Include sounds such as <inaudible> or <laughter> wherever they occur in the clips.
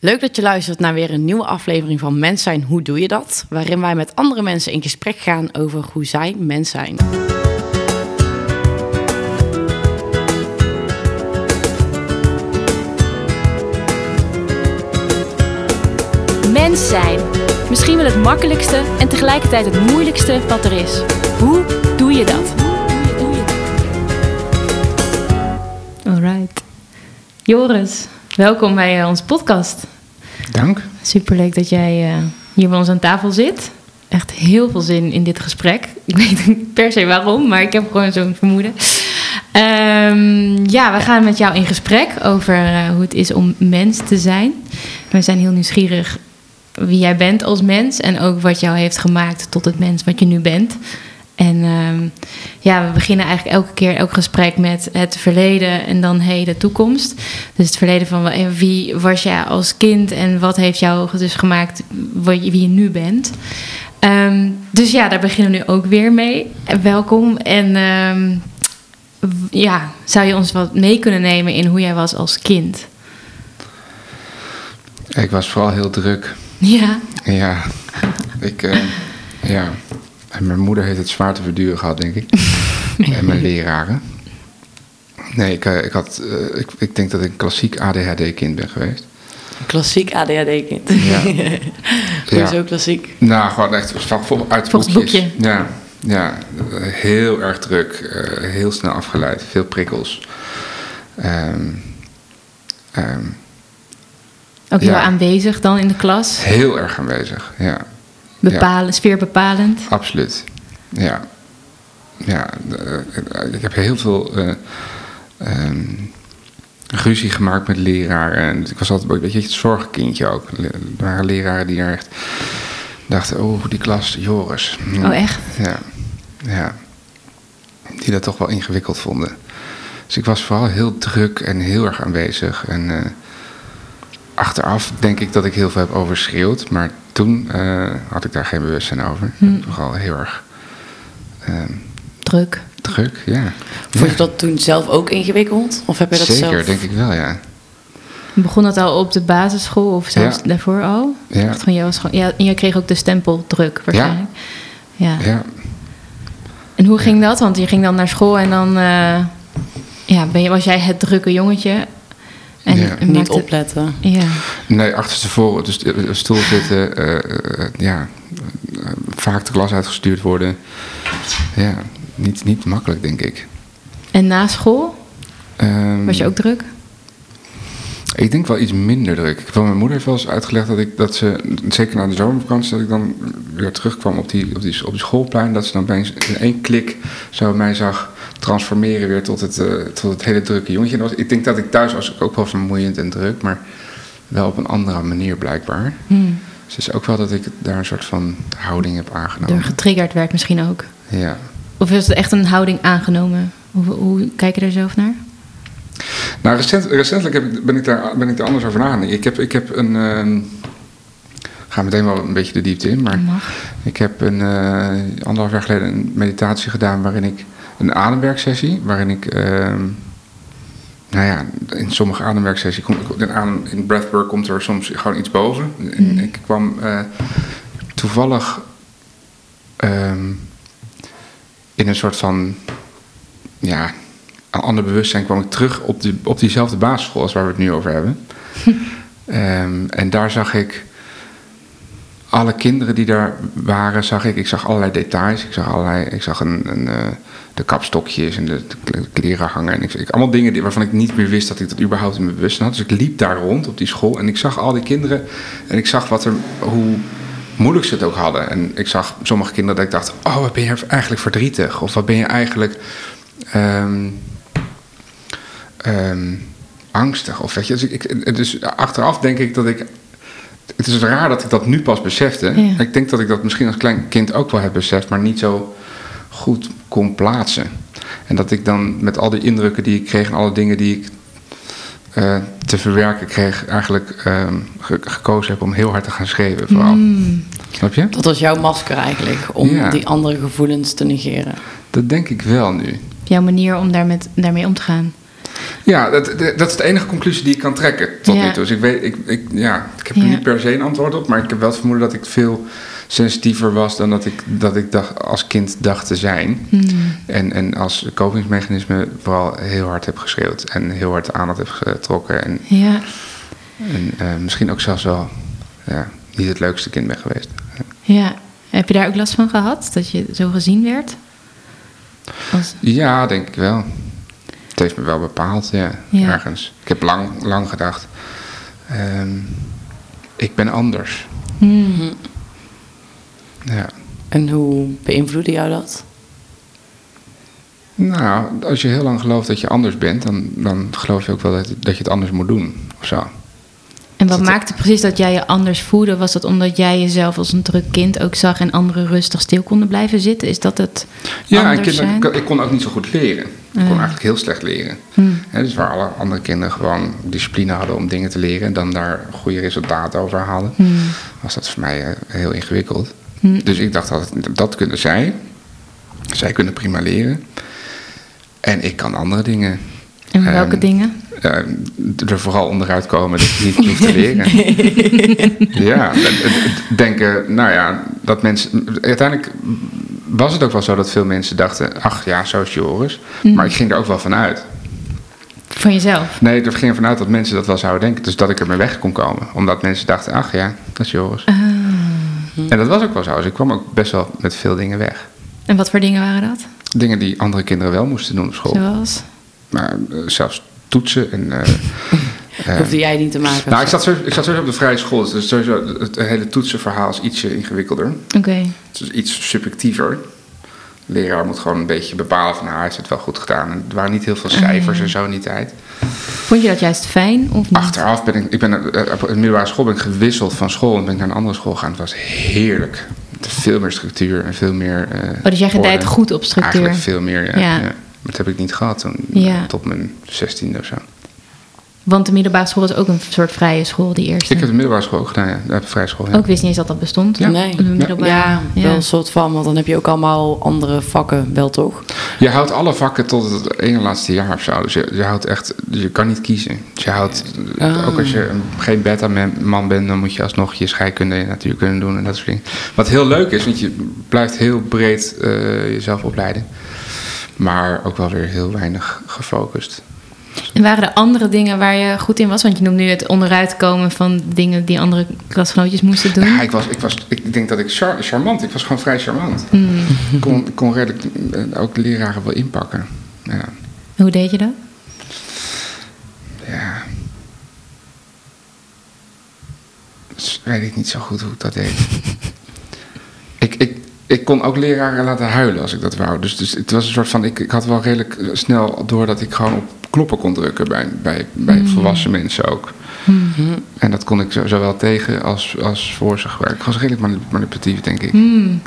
Leuk dat je luistert naar weer een nieuwe aflevering van Mens zijn, hoe doe je dat? Waarin wij met andere mensen in gesprek gaan over hoe zij mens zijn. Mens zijn. Misschien wel het makkelijkste en tegelijkertijd het moeilijkste wat er is. Hoe doe je dat? Alright. Joris, welkom bij uh, onze podcast. Dank. Superleuk dat jij uh, hier bij ons aan tafel zit. Echt heel veel zin in dit gesprek. <laughs> Ik weet niet per se waarom, maar ik heb gewoon zo'n vermoeden. Um, ja, we gaan met jou in gesprek over uh, hoe het is om mens te zijn. We zijn heel nieuwsgierig wie jij bent als mens en ook wat jou heeft gemaakt tot het mens wat je nu bent. En um, ja, we beginnen eigenlijk elke keer elk gesprek met het verleden en dan heden toekomst. Dus het verleden van wie was jij als kind en wat heeft jou dus gemaakt wie je nu bent. Um, dus ja, daar beginnen we nu ook weer mee. Welkom. En um, ja, zou je ons wat mee kunnen nemen in hoe jij was als kind? Ik was vooral heel druk. Ja. Ja. Ik, uh, ja. En mijn moeder heeft het zwaar te verduren gehad, denk ik. <laughs> en mijn leraren. Nee, ik, uh, ik, had, uh, ik, ik denk dat ik een klassiek ADHD-kind ben geweest. Klassiek ADHD-kind. Ja. <laughs> Hoezo ja. klassiek? Nou, gewoon echt van, uit Volgens boekjes. boekje. Ja, ja, heel erg druk. Uh, heel snel afgeleid. Veel prikkels. Um, um, ook heel ja. aanwezig dan in de klas? Heel erg aanwezig, ja. Bepalen, ja. Sfeerbepalend? Absoluut, ja. Ja, uh, ik heb heel veel uh, um, ruzie gemaakt met leraren. En ik was altijd een beetje het zorgkindje ook. Er waren leraren die er echt dachten, oh, die klas, Joris. Oh, echt? Ja, ja. Die dat toch wel ingewikkeld vonden. Dus ik was vooral heel druk en heel erg aanwezig. En uh, achteraf denk ik dat ik heel veel heb overschreeuwd. Maar toen uh, had ik daar geen bewustzijn over. Hm. Vooral heel erg uh, druk. Druk, ja. Vond je ja. dat toen zelf ook ingewikkeld? Of heb je dat Zeker, zelf? denk ik wel, ja. Begon dat al op de basisschool of zelfs Ja. daarvoor al? Ja. Van, jij was gewoon, ja, en jij kreeg ook de stempel druk waarschijnlijk. Ja. ja. En hoe ging dat? Want je ging dan naar school en dan uh, ja, ben je, was jij het drukke jongetje. En, Ja. Niet maakte- opletten. Ja. Nee, achterstevoren, dus de stoel zitten, eh, eh, ja, eh, vaak de klas uitgestuurd worden. Ja, niet, niet makkelijk, denk ik. En na school Ehm, was je ook druk? Ik denk wel iets minder druk. Van mijn moeder heeft wel eens uitgelegd dat ik dat ze, zeker na de zomervakantie, dat ik dan weer terugkwam op die, op die, op die schoolplein. Dat ze dan opeens in één klik zo mij zag transformeren weer tot het, eh, tot het hele drukke jongetje. Was- ik denk dat ik thuis was ik ook wel vermoeiend en druk, maar wel op een andere manier blijkbaar. Hmm. Dus het is ook wel dat ik daar een soort van houding heb aangenomen. Door getriggerd werd misschien ook. Ja. Of is het echt een houding aangenomen? Hoe, hoe kijk je daar zelf naar? Nou, recent, recentelijk heb ik, ben, ik daar, ben ik daar anders over nagedacht. Ik heb, ik heb een. ik ga meteen wel een beetje de diepte in, maar Mag. ik heb een, eh, anderhalf jaar geleden een meditatie gedaan waarin ik. Een ademwerksessie, waarin ik. ehm, nou ja, in sommige ademwerksessies. Kom, in, adem, in breathwork komt er soms gewoon iets boven. En Mhm. ik kwam eh, toevallig. ehm, in een soort van. Ja, een ander bewustzijn kwam ik terug op, die, op diezelfde basisschool als waar we het nu over hebben. <laughs> Ehm, en daar zag ik alle kinderen die daar waren, zag ik. Ik zag allerlei details. Ik zag, allerlei, ik zag een, een, eh, de kapstokjes en de, de kleren hangen. En ik, ik, allemaal dingen waarvan ik niet meer wist dat ik dat überhaupt in mijn bewustzijn had. Dus ik liep daar rond op die school en ik zag al die kinderen. En ik zag wat er, hoe moeilijk ze het ook hadden. En ik zag sommige kinderen dat ik dacht: Oh, wat ben je eigenlijk verdrietig? Of wat ben je eigenlijk. ehm, ehm, angstig. Of weet je, dus, ik, dus achteraf denk ik dat ik. Het is raar dat ik dat nu pas besefte. Ja. Ik denk dat ik dat misschien als klein kind ook wel heb beseft, maar niet zo goed kon plaatsen. En dat ik dan met al die indrukken die ik kreeg en alle dingen die ik eh, te verwerken kreeg, eigenlijk ehm, ge- gekozen heb om heel hard te gaan schreeuwen. Vooral. Hmm. Snap je? Dat was jouw masker eigenlijk, om Ja. die andere gevoelens te negeren. Dat denk ik wel nu. Jouw manier om daar met, daarmee om te gaan. Ja, dat, dat is de enige conclusie die ik kan trekken tot Ja. nu toe. Dus ik weet, ik, ik, ja, ik heb Ja. er niet per se een antwoord op, maar ik heb wel het vermoeden dat ik veel sensitiever was dan dat ik, dat ik dacht, als kind dacht te zijn. Hmm. En, en als kopingsmechanisme vooral heel hard heb geschreeuwd en heel hard de aandacht heb getrokken. En, Ja. en eh, misschien ook zelfs wel ja, niet het leukste kind ben geweest. ja. Heb je daar ook last van gehad? Dat je zo gezien werd? Als... Ja, denk ik wel. Het heeft me wel bepaald, ja, Ja. ergens. Ik heb lang, lang gedacht, ehm, ik ben anders. Hmm. Ja. En hoe beïnvloedde jou dat? Nou, als je heel lang gelooft dat je anders bent, dan, dan geloof je ook wel dat, dat je het anders moet doen. Of zo. En wat Dat- maakte precies dat jij je anders voelde? Was dat omdat jij jezelf als een druk kind ook zag en anderen rustig stil konden blijven zitten? Is dat het Ja, zijn? ik, ik kon ook niet zo goed leren. Ik kon eigenlijk heel slecht leren. Hmm. Dus waar alle andere kinderen gewoon discipline hadden om dingen te leren en dan daar goede resultaten over halen, Hmm. was dat voor mij eh, heel ingewikkeld. Hmm. Dus ik dacht altijd, dat kunnen zij. Zij kunnen prima leren. En ik kan andere dingen. En welke Ehm, dingen? Er vooral onderuit komen dat je niet hoeft te leren. <laughs> ja, denken, nou ja, dat mensen. Uiteindelijk was het ook wel zo dat veel mensen dachten: ach ja, zo is Joris. Mhm. Maar ik ging er ook wel vanuit. Van jezelf? Nee, ik ging ervan uit dat mensen dat wel zouden denken. Dus dat ik er mee weg kon komen. Omdat mensen dachten: ach ja, dat is Joris. Ah. En dat was ook wel zo. Dus ik kwam ook best wel met veel dingen weg. En wat voor dingen waren dat? Dingen die andere kinderen wel moesten doen op school. Zoals? Maar eh, zelfs toetsen en. eh, <laughs> eh, Hoefde jij niet te maken? nou, ik zat, sowieso, ik zat sowieso op de vrije school. Dus sowieso, het hele toetsenverhaal is ietsje ingewikkelder. Oké. Het is iets subjectiever. De leraar moet gewoon een beetje bepalen van... nou, hij heeft het wel goed gedaan. En er waren niet heel veel cijfers en zo in die tijd. Vond je dat juist fijn of niet? Achteraf ben ik... ik ben, eh, op de middelbare school ben ik gewisseld van school... en ben ik naar een andere school gegaan. Het was heerlijk. Veel meer structuur en veel meer... eh, Oh, dus jij gedijt goed op structuur. Eigenlijk veel meer, ja. Ja. ja. Dat heb ik niet gehad toen, Ja. tot mijn zestiende of zo. Want de middelbare school is ook een soort vrije school, die eerste. Ik heb de middelbare school ook gedaan, ja. De vrije school, ja. Ook wist niet eens dat dat bestond. Ja. Nee. De middelbare. Ja, ja. wel een soort van, want dan heb je ook allemaal andere vakken, wel toch? Je houdt alle vakken tot het ene laatste jaar of zo. Dus je, je houdt echt, dus je kan niet kiezen. Dus je houdt, Ah. ook als je een- geen beta-man bent, dan moet je alsnog je scheikunde en natuurkunde doen en dat soort dingen. Wat heel leuk is, want je blijft heel breed eh, jezelf opleiden. Maar ook wel weer heel weinig gefocust. En waren er andere dingen waar je goed in was? Want je noemt nu het onderuit komen van dingen die andere klasgenootjes moesten doen. Ja, ik, was, ik, was, ik denk dat ik char- charmant, ik was gewoon vrij charmant. Ik kon, ik kon redelijk eh, ook de leraren wel inpakken. Ja. Hoe deed je dat? Ja. Dus weet ik niet zo goed hoe ik dat deed. <laughs> ik, ik, ik kon ook leraren laten huilen als ik dat wou. Dus, dus het was een soort van. Ik, ik had wel redelijk eh, snel door dat ik gewoon op kloppen kon drukken bij, bij, bij volwassen mensen ook. En dat kon ik zo- zowel tegen als, als voor ze gebruiken. Ik was redelijk manip- manipulatief, denk ik. Hmm.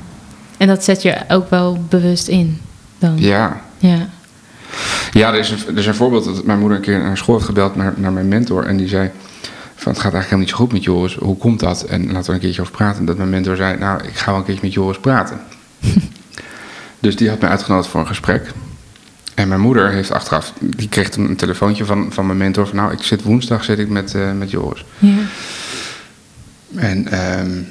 En dat zet je ook wel bewust in dan? Ja. Ja. Ja, er is, een, er is een voorbeeld dat mijn moeder een keer naar school heeft gebeld naar, naar mijn mentor. En die zei: van, Het gaat eigenlijk helemaal niet zo goed met Joris. Hoe komt dat? En laten we een keertje over praten. En dat mijn mentor zei: Nou, ik ga wel een keertje met Joris praten. <laughs> dus die had mij uitgenodigd voor een gesprek. En mijn moeder heeft achteraf, die kreeg toen een telefoontje van, van mijn mentor: van, Nou, ik zit woensdag zit ik met, eh, met Joris. ja. En ehm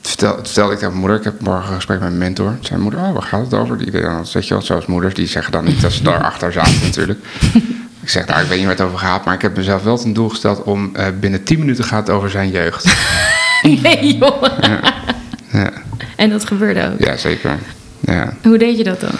vertel, vertelde ik tegen mijn moeder, ik heb morgen een gesprek met mijn mentor. Toen zei mijn moeder, oh, waar gaat het over? Die, dan weet je wel, zoals moeders, die zeggen dan niet dat ze <laughs> daarachter zaten natuurlijk. <laughs> Ik zeg, nou, ik weet niet waar het over gaat, maar ik heb mezelf wel ten doel gesteld om eh, binnen 10 minuten gaat het over zijn jeugd. <laughs> Nee, joh. Ja, En dat gebeurde ook. ja zeker. Ja. Hoe deed je dat dan?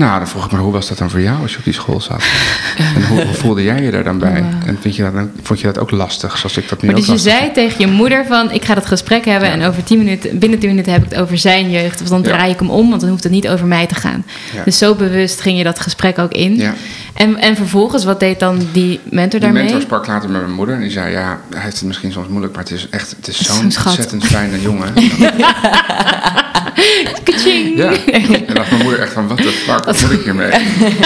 Nou, dan vroeg ik me, hoe was dat dan voor jou als je op die school zat? <laughs> En hoe, hoe voelde jij je daar dan bij? En vind je dat, vond je dat ook lastig, zoals ik dat nu Maar ook dus je zei tegen je moeder van... ik ga dat gesprek hebben Ja. en over 10 minuten, binnen 10 minuten heb ik het over zijn jeugd. Of dan Ja. draai ik hem om, want dan hoeft het niet over mij te gaan. Ja. Dus zo bewust ging je dat gesprek ook in. Ja. En, en vervolgens, wat deed dan die mentor Die daarmee? mentor sprak later met mijn moeder en die zei: Ja, hij heeft het misschien soms moeilijk, maar het is echt het is zo'n ontzettend fijne jongen. <laughs> <laughs> <laughs> Kaching! ja. En dacht mijn moeder echt van: Wat de fuck, wat moet ik hiermee?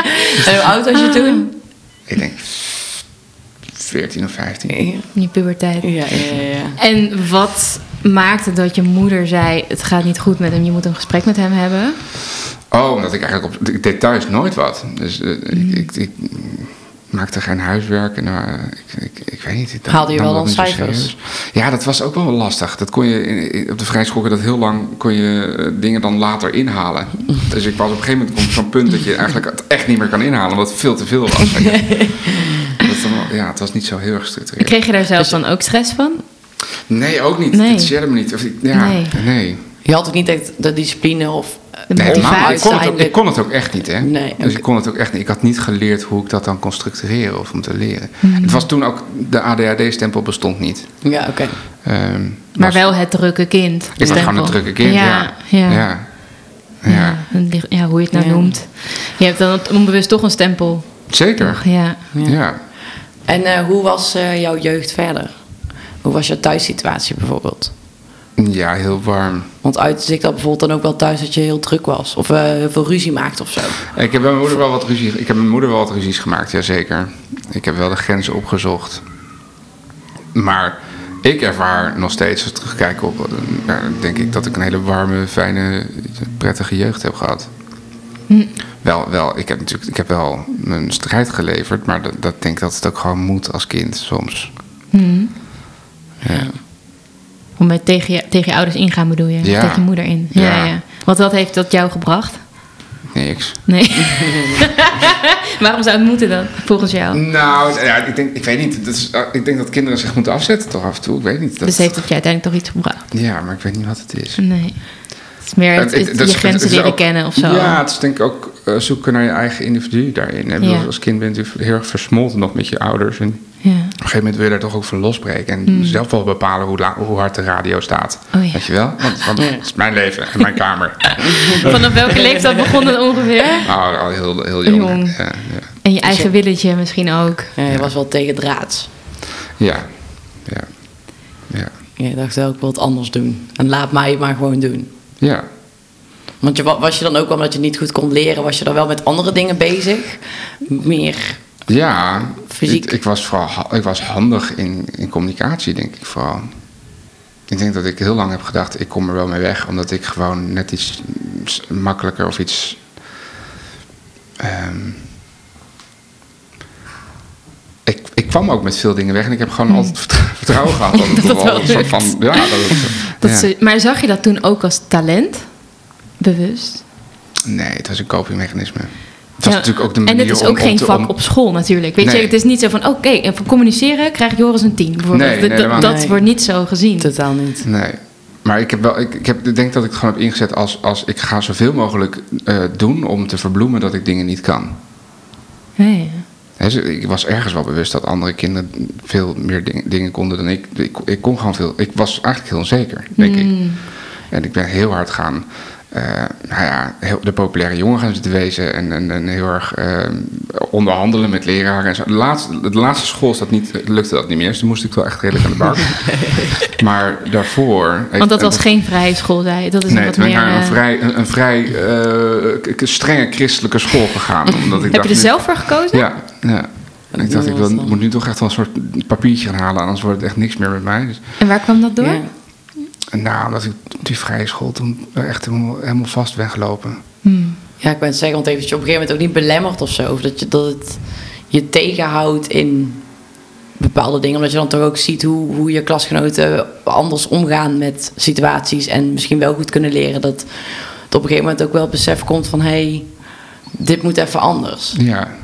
<laughs> En hoe oud was je toen? Ik denk 14 of 15. Ja, In je puberteit. ja, ja. ja. En wat maakte dat je moeder zei... het gaat niet goed met hem, je moet een gesprek met hem hebben? Oh, omdat ik eigenlijk op. Ik deed thuis nooit wat. Dus eh, ik, ik, ik- maakte geen huiswerk. En, eh, ik, ik, ik weet niet. Haalde je wel dat dan cijfers? serieus. Ja, dat was ook wel lastig. Dat kon je in- in- op de je dat heel lang kon je eh, dingen dan later inhalen. <laughs> Dus ik was op een gegeven moment op zo'n punt dat je eigenlijk het echt niet meer kan inhalen, omdat het veel te veel was. <laughs> dat dan, ja, het was niet zo heel erg gestructureerd. Kreeg je daar zelf dan ook stress van? Nee, ook niet. Nee. Het interesseerde me niet. Of, ik- ja, Nee. nee. Je had ook niet echt de discipline of... De Nee, niet. ik, kon het ook, ik kon het ook echt niet, hè? Nee, Dus ik kon het ook echt niet. Ik had niet geleerd hoe ik dat dan kon structureren of om te leren. Hmm. Het was toen ook, de ADHD-stempel bestond niet. Ja, oké. Ehm, Maar was- wel het drukke kind. Ik was gewoon een drukke kind, ja. Ja, Ja. ja. hoe je het nou Ja. noemt. Je hebt dan onbewust toch een stempel. Zeker. Toch? Ja. Ja. Ja. En eh, hoe was eh, jouw jeugd verder? Hoe was je thuissituatie bijvoorbeeld? Ja, heel warm. Want uitte zich dat bijvoorbeeld dan ook wel thuis dat je heel druk was? Of eh, heel veel ruzie maakte of zo? Ik heb mijn moeder wel wat ruzie. Ik heb met mijn moeder wel wat ruzies gemaakt, jazeker. Ik heb wel de grenzen opgezocht. Maar ik ervaar nog steeds, als ik terugkijk op, eh, ja, denk ik dat ik een hele warme, fijne, prettige jeugd heb gehad. Wel, wel, ik heb natuurlijk, ik heb wel mijn strijd geleverd, maar dat, dat denk ik dat het ook gewoon moet als kind soms. Hm. Ja. Om met tegen, je, tegen je ouders ingaan bedoel je? Ja. Tegen je moeder in. Ja, Ja. ja. Want wat heeft dat jou gebracht? Niks. Nee. <laughs> Waarom zou het moeten dan, volgens jou? Nou, ja, ik, denk, ik weet niet. Dat is, eh, ik denk dat kinderen zich moeten afzetten toch af en toe. Ik weet niet. Dat, Dus heeft het je uiteindelijk toch iets gebracht? Ja, maar ik weet niet wat het is. Nee. Het is meer het, Het- je grenzen leren ook- kennen of zo. Ja, het is denk ik ook eh, zoeken naar je eigen individu daarin. Ja. Als kind ben je natuurlijk heel erg versmolten nog met je ouders. En Ja. op een gegeven moment wil je daar toch ook van losbreken. En zelf wel bepalen hoe, la- hoe hard de radio staat. Mm. Oh ja. Weet je wel? Want, want het is mijn leven en mijn kamer. <laughs> Vanaf welke leeftijd begon het ongeveer? Nou, al heel, heel jong. Jong. Ja, ja. En je eigen willetje misschien ook. Ja, je was wel tegen draads. ja. ja. ja. Je dacht wel, ik wil het anders doen. En laat mij het maar gewoon doen. Ja. Want je, wa- was je dan ook omdat je niet goed kon leren, was je dan wel met andere dingen bezig? Meer. Ja, Fysiek. Ik, ik was vooral ik was handig in, in communicatie, denk ik vooral. Ik denk dat ik heel lang heb gedacht, ik kom er wel mee weg, omdat ik gewoon net iets makkelijker of iets. ehm, ik, ik kwam ook met veel dingen weg en ik heb gewoon altijd vertr- <laughs> vertrouwen gehad. Dat het. <laughs> Dat het wel soort van. Ja, dat het, <laughs> Dat ja. ze- maar zag je dat toen ook als talent? Bewust? Nee, het was een copingmechanisme. Het was Ja, natuurlijk ook de en manier het is ook om geen te- vak om- op school natuurlijk. Weet je, Nee. het is niet zo van, oké, en voor communiceren krijg Joris een 10 bijvoorbeeld. Nee, nee, dat wordt niet zo gezien. Totaal niet. Nee. Maar ik, heb wel, ik, ik, heb, ik denk dat ik het gewoon heb ingezet als, als ik ga zoveel mogelijk eh, doen om te verbloemen dat ik dingen niet kan. Ze- ik was ergens wel bewust dat andere kinderen veel meer ding- dingen konden dan ik. ik. Ik kon gewoon veel. Ik was eigenlijk heel onzeker, denk ik. Mm. En ik ben heel hard gaan. Eh, nou ja, heel, de populaire jongen gaan zitten wezen. En, en, en heel erg eh, onderhandelen met leraren. En zo. De, laatste, de laatste school is dat niet, lukte dat niet meer. Dus toen moest ik wel echt redelijk aan de bak. <laughs> maar daarvoor. Want dat was geen vrije school, zei je. Dat is Nee, wat toen ben ik meer... naar een eh, vrij, een, een vrij eh, strenge christelijke school gegaan. <laughs> Omdat ik heb dacht, je er nu- zelf voor gekozen? Ja, ja. En ik dacht, ik wil, moet nu toch echt wel een soort papiertje gaan halen, anders wordt het echt niks meer met mij. Dus, En waar kwam dat door? Ja. En nou, omdat ik op die vrije school toen echt helemaal, helemaal vast ben gelopen. Hmm. Ja, ik ben zeggen, want heeft het je op een gegeven moment ook niet belemmerd of zo. Of dat, je, dat het je tegenhoudt in bepaalde dingen. Omdat je dan toch ook ziet hoe, hoe je klasgenoten anders omgaan met situaties. En misschien wel goed kunnen leren dat het op een gegeven moment ook wel het besef komt van... hé, hey, dit moet even anders. Ja.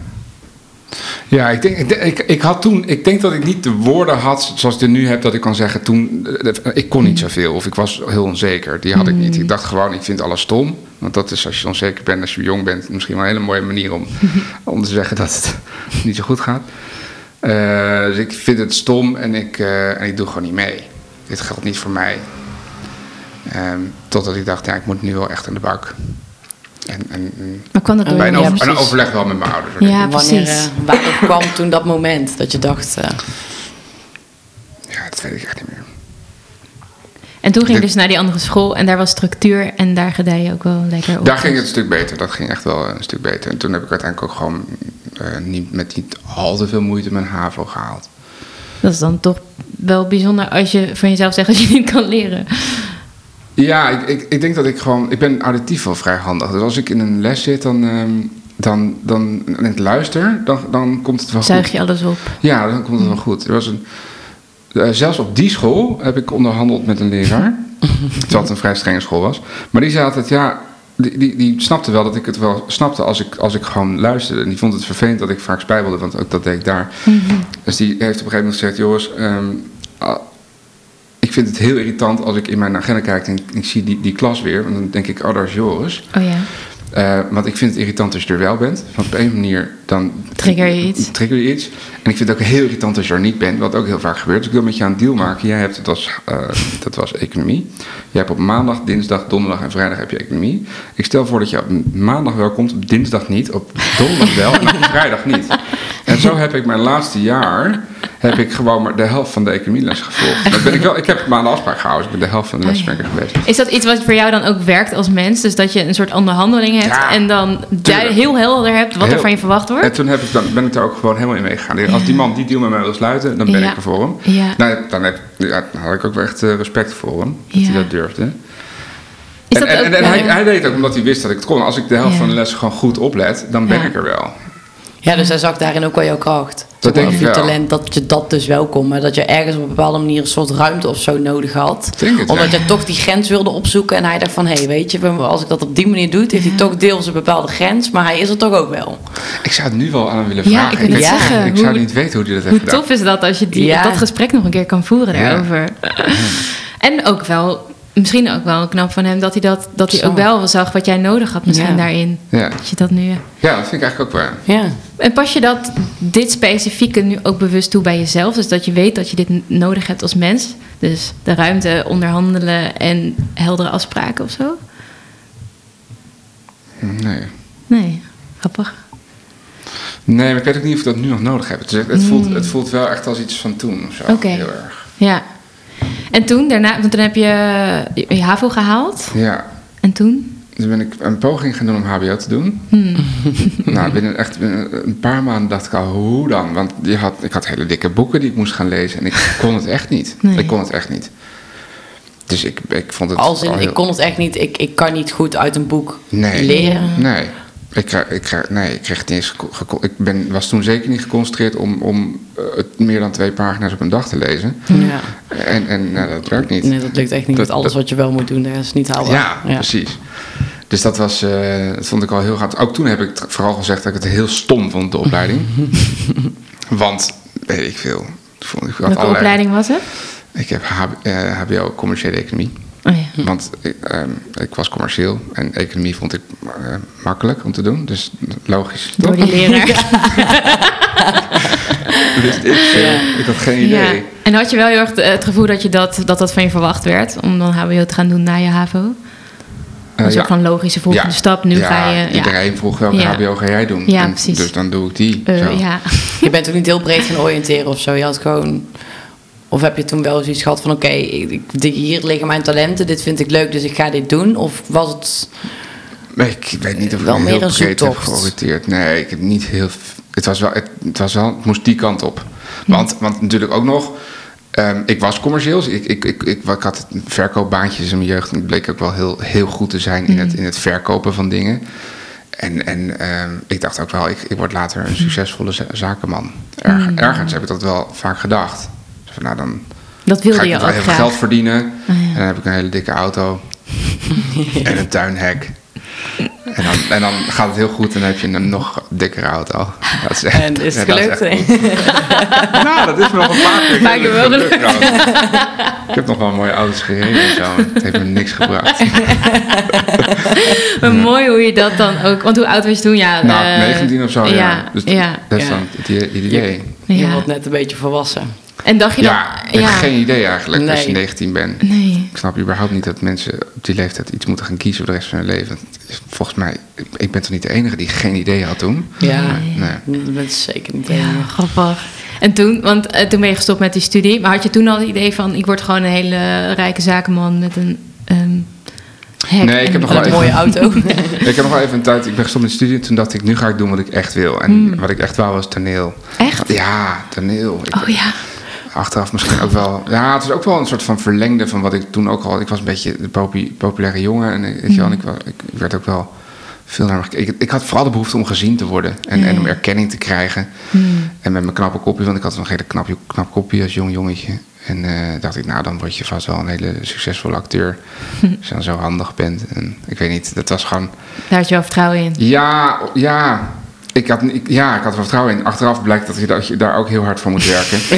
Ja, ik denk, ik, ik, ik had toen, ik denk dat ik niet de woorden had zoals ik er nu heb, dat ik kan zeggen toen, eh, ik kon niet zoveel of ik was heel onzeker. Die had ik niet. Ik dacht gewoon, ik vind alles stom. Want dat is als je onzeker bent, als je jong bent, misschien wel een hele mooie manier om, <laughs> om te zeggen dat het <laughs> niet zo goed gaat. Eh, dus ik vind het stom en ik, eh, en ik doe gewoon niet mee. Dit geldt niet voor mij. Ehm, totdat ik dacht, ja, ik moet nu wel echt aan de bak. En, en, en Maar kwam dat door? bij een, over- een overleg wel met mijn ouders. Ja, Wanneer, precies. eh, wanneer <laughs> kwam toen dat moment dat je dacht... eh, Ja, dat weet ik echt niet meer. En toen ging je dus naar die andere school en daar was structuur en daar gedij je ook wel lekker op. Daar ging het een stuk beter. Dat ging echt wel een stuk beter. En toen heb ik uiteindelijk ook gewoon eh, niet, met niet al te veel moeite mijn HAVO gehaald. Dat is dan toch wel bijzonder als je van jezelf zegt dat je niet kan leren. Ja, ik, ik, ik denk dat ik gewoon... Ik ben auditief wel vrij handig. Dus als ik in een les zit, dan, ehm, dan, dan en ik luister, dan, dan komt het wel Zuig goed. je alles op. Ja, dan komt het wel goed. Er was een, eh, zelfs op die school heb ik onderhandeld met een leraar. <laughs> terwijl het een vrij strenge school was. Maar die zei altijd, ja, die, die, die snapte wel dat ik het wel snapte als ik, als ik gewoon luisterde. En die vond het vervelend dat ik vaak spijbelde, want ook dat deed ik daar. Dus die heeft op een gegeven moment gezegd, jongens, ehm, ik vind het heel irritant als ik in mijn agenda kijk en ik, zie die, die klas weer. Want dan denk ik, oh, daar is Joris. Oh ja. Eh, want ik vind het irritant als je er wel bent. Want op een manier dan... Trigger je iets. Trigger je iets. En ik vind het ook heel irritant als je er niet bent. Wat ook heel vaak gebeurt. Dus ik wil met je een deal maken. Jij hebt, het als, eh, dat was economie. Jij hebt op maandag, dinsdag, donderdag en vrijdag heb je economie. Ik stel voor dat je op maandag wel komt, op dinsdag niet. Op donderdag wel en op vrijdag niet. Zo heb ik mijn laatste jaar... heb ik gewoon maar de helft van de economieles gevolgd. Dat ben ik, wel, ik heb maanden afspraak gehouden. Dus ik ben de helft van de Oh er geweest. Is dat iets wat voor jou dan ook werkt als mens? Dus dat je een soort onderhandeling hebt Ja, en dan tuurlijk. heel helder hebt wat er van je verwacht wordt? En toen heb ik, dan ben ik daar ook gewoon helemaal in meegegaan. Als die man die deal met mij wil sluiten, dan ben Ja. ik er voor hem. Ja. Nou, dan, heb, ja, dan had ik ook wel echt eh, respect voor hem, dat hij dat durfde. Is en dat en, ook, en, en hij, hij deed het ook omdat hij wist dat ik het kon. Als ik de helft van de les gewoon goed oplet, dan ben ik er wel. Ja, dus hij zag daarin ook wel jouw kracht. Dat denk Of ik je wel. talent, dat je dat dus wel kon. Maar dat je ergens op een bepaalde manier een soort ruimte of zo nodig had. denk het, Omdat ja. je toch die grens wilde opzoeken. En hij dacht van, hé, hey, weet je, als ik dat op die manier doe... heeft hij toch deels een bepaalde grens. Maar hij is er toch ook wel. Ik zou het nu wel aan hem willen Ja, vragen. ik wil zeggen, ik hoe- zou niet weten hoe hij dat heeft Hoe gedaan. tof is dat als je die, Ja. dat gesprek nog een keer kan voeren Ja. daarover? En ook wel, misschien ook wel knap van hem dat hij, dat, dat hij ook wel zag wat jij nodig had misschien Ja. daarin. Ja. Dat je dat nu... ja, dat vind ik eigenlijk ook wel. Ja. En pas je dat, dit specifieke nu ook bewust toe bij jezelf? Dus dat je weet dat je dit nodig hebt als mens? Dus de ruimte, onderhandelen en heldere afspraken of zo? Nee. Nee, grappig. nee, maar ik weet ook niet of ik dat nu nog nodig heb. Het, is- het, voelt, het voelt wel echt als iets van toen of zo. Hmm. Oké. Heel erg. Ja. En toen, daarna, want toen heb je je, je HAVO gehaald. Ja. En toen? Toen ben ik een poging gaan doen om HBO te doen. Hmm. <laughs> nou, binnen echt binnen een paar maanden dacht ik al, hoe dan? Want die had, ik had hele dikke boeken die ik moest gaan lezen en ik <laughs> kon het echt niet. Nee. Ik kon het echt niet. Dus ik, ik vond het Als in, al heel- ik kon het echt niet... Ik, ik kan niet goed uit een boek Nee. leren. Nee. Ik, kreeg- ik, kreeg- nee, ik kreeg het niet eens Ik ben, was toen zeker niet geconcentreerd om, om eh, het meer dan twee pagina's op een dag te lezen. Ja. En, en nou, dat werkt niet. Nee, dat lukt echt niet Dat- met alles dat- wat je wel moet doen. Dat is niet haalbaar. Ja, precies. Dus dat was, eh, dat vond ik al heel gaaf. Ook toen heb ik vooral gezegd dat ik het heel stom vond, de opleiding. <laughs> Want, weet ik veel. Ik vond- ik Welke allerlei- opleiding was het? Ik heb HB, eh, HBO commerciële economie. Oh ja. Want ik, ehm, ik was commercieel en economie vond ik eh, makkelijk om te doen. Dus logisch. Door toch? die leraar. <laughs> Dus ik, eh, ik had geen ja. idee. En had je wel heel erg eh, het gevoel dat, je dat, dat dat van je verwacht werd? Om dan HBO te gaan doen na je HAVO? Een Eh, soort ja. van logische volgende Ja. stap. Nu Ja, ga je... Ja, Iedereen vroeg welke Ja. HBO ga jij doen? Ja, En precies. Dus dan doe ik die. Eh, zo. ja. Je bent ook niet heel breed gaan oriënteren of zo. Je had gewoon... Of heb je toen wel zoiets gehad van... Oké, ik- ik- hier liggen mijn talenten. Dit vind ik leuk, dus ik ga dit doen. Of was het... Ik weet niet of ik Wel me meer heel een breed heb georiënteerd. Nee, ik heb niet heel... Het was wel... Het, het was wel, het moest die kant op. Want, want natuurlijk ook nog... ehm, ik was commercieel. Ik, ik, ik, ik, ik had verkoopbaantjes in mijn jeugd. En het bleek ook wel heel, heel goed te zijn in, het, in het verkopen van dingen. En, en ehm, ik dacht ook wel, ik, ik word later een succesvolle za- zakenman. Erg, Ergens heb ik dat wel vaak gedacht. Van, nou, dan Dat ga wilde ik je ook wel even graag. geld verdienen. ja. En dan heb ik een hele dikke auto. <laughs> en een tuinhek. En dan, en dan gaat het heel goed en dan heb je een nog dikkere auto. Dat is echt, En is het <laughs> gelukt? <laughs> nou, dat is me nog een paar keer, Paar keer wel. Ik heb nog wel mooie auto's gereden en zo. Het heeft me niks gebracht. Maar mooi hoe je dat dan ook... Want hoe oud was je toen? Ja, Nou, eh, 19 of zo, ja. Ja, Dus ja. dat is Ja. dan het i- idee. Je ja. wordt net een beetje volwassen. En dacht je Ja, dan... ik heb geen idee eigenlijk als je Nee. 19 bent. Nee. Ik snap überhaupt niet dat mensen op die leeftijd iets moeten gaan kiezen voor de rest van hun leven. Volgens mij, ik ben toch niet de enige die geen idee had toen? Ja, Nee. dat is zeker niet Ja, grappig. En toen, want eh, toen ben je gestopt met die studie. Maar had je toen al het idee van... ik word gewoon een hele rijke zakenman met een... ehm hek Nee, ik en heb nog een wel Een even- mooie auto. <laughs> <laughs> Ik heb nog wel even een tijd, ik ben gestopt met studie en toen dacht ik, nu ga ik doen wat ik echt wil. En wat ik echt wou was toneel. Echt? Ja, toneel. Ik, Oh ja. Achteraf misschien ook wel. <laughs> Ja, het is ook wel een soort van verlengde van wat ik toen ook al. Ik was een beetje de popi- populaire jongen en, eh, weet je wel, en ik, ik werd ook wel veel naar. Ik, ik had vooral de behoefte om gezien te worden en, en om erkenning te krijgen. Hmm. En met mijn knappe kopje, want ik had nog een hele knap, knap kopje als jong jongetje. En eh, dacht ik, nou dan word je vast wel een hele succesvolle acteur. Als je dan zo handig bent. En ik weet niet, dat was gewoon... Daar had je wel vertrouwen in. Ja, ja. Ik had, ik- ja, ik had er wel vertrouwen in. Achteraf blijkt dat je, dat je daar ook heel hard voor moet werken. <laughs>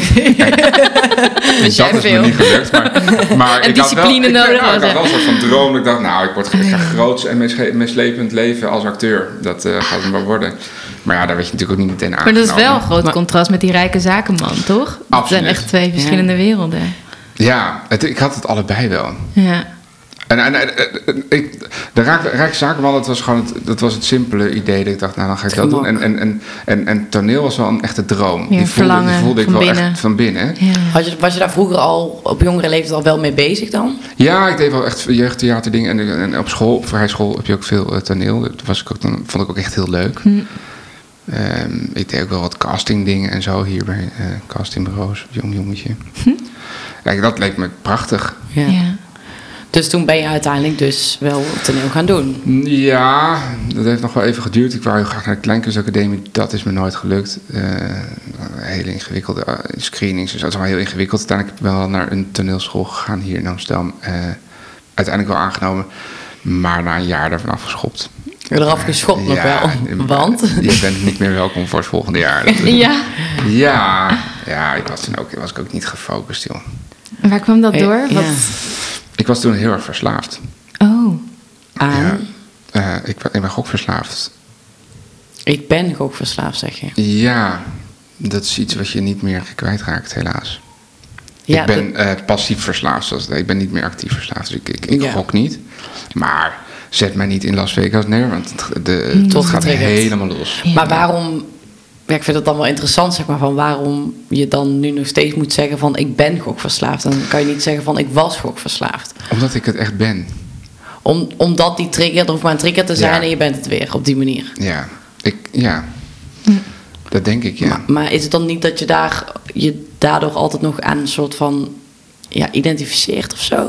Jij dat is me niet gelukt. Maar, maar <laughs> En ik had wel, discipline ik, nodig nou, ik was, had wel een soort van droom. Ik dacht, nou, ik word ik ga groots en mislepend leven als acteur. Dat eh, gaat het maar worden. Maar ja, daar weet je natuurlijk ook niet meteen aan. Maar dat is wel een groot contrast met die rijke zakenman, toch? Dat zijn echt twee verschillende werelden. Ja, het, ik had het allebei wel. Ja. En, en, ik, de Zakenman, dat was gewoon het, dat was het simpele idee. Dat ik dacht, nou dan ga ik dat doen. En, en, en, en, en toneel was wel een echte droom. Ja, die, voelde, die voelde ik van wel binnen. echt van binnen. ja. Had je, was je daar vroeger al op jongere leeftijd al wel mee bezig dan? Ja, ik deed wel echt jeugdtheaterdingen. En, en op school, op vrij school, heb je ook veel eh, toneel. Dat was ik ook, dan, vond ik ook echt heel leuk. Hm. Ehm, ik deed ook wel wat castingdingen en zo hier bij eh, castingbureaus. Jong jongetje. Hm. Kijk, dat leek me prachtig. Ja. Ja. Dus toen ben je uiteindelijk dus wel toneel gaan doen. Ja, dat heeft nog wel even geduurd. Ik wou heel graag naar de Kleinkunstacademie. Dat is me nooit gelukt. Eh hele ingewikkelde eh, screenings. Dus dat is wel heel ingewikkeld. Uiteindelijk ben ik wel naar een toneelschool gegaan hier in Amsterdam. Eh, uiteindelijk wel aangenomen. Maar na een jaar daarvan afgeschopt. Eraf geschopt nog Ja, wel. Want? Je bent niet meer welkom voor het volgende jaar. Dat- ja. ja, ja ik was toen ook, was ik ook niet gefocust, joh. Waar kwam dat door? Ja. Ik was toen heel erg verslaafd. Oh. Aan. Ja. Eh, ik, ben- ik ben gokverslaafd. Ik ben gokverslaafd, zeg je. Ja, dat is iets wat je niet meer kwijtraakt, helaas. Ja, ik ben eh, passief verslaafd, zoals heet. Ik ben niet meer actief verslaafd, dus ik, ik, ik Ja. gok niet. Maar zet mij niet in Las Vegas neer, want het, de, het gaat helemaal los. Ja. Maar waarom... Ja, ik vind het dan wel interessant, zeg maar, van waarom je dan nu nog steeds moet zeggen van ik ben gokverslaafd. Dan kan je niet zeggen van ik was gokverslaafd. Omdat ik het echt ben. Om, omdat die trigger, er hoeft maar een trigger te zijn Ja. en je bent het weer op die manier. Ja, ik, ja. dat denk ik, ja. Maar, maar is het dan niet dat je daar je daardoor altijd nog aan een soort van ja, identificeert of zo?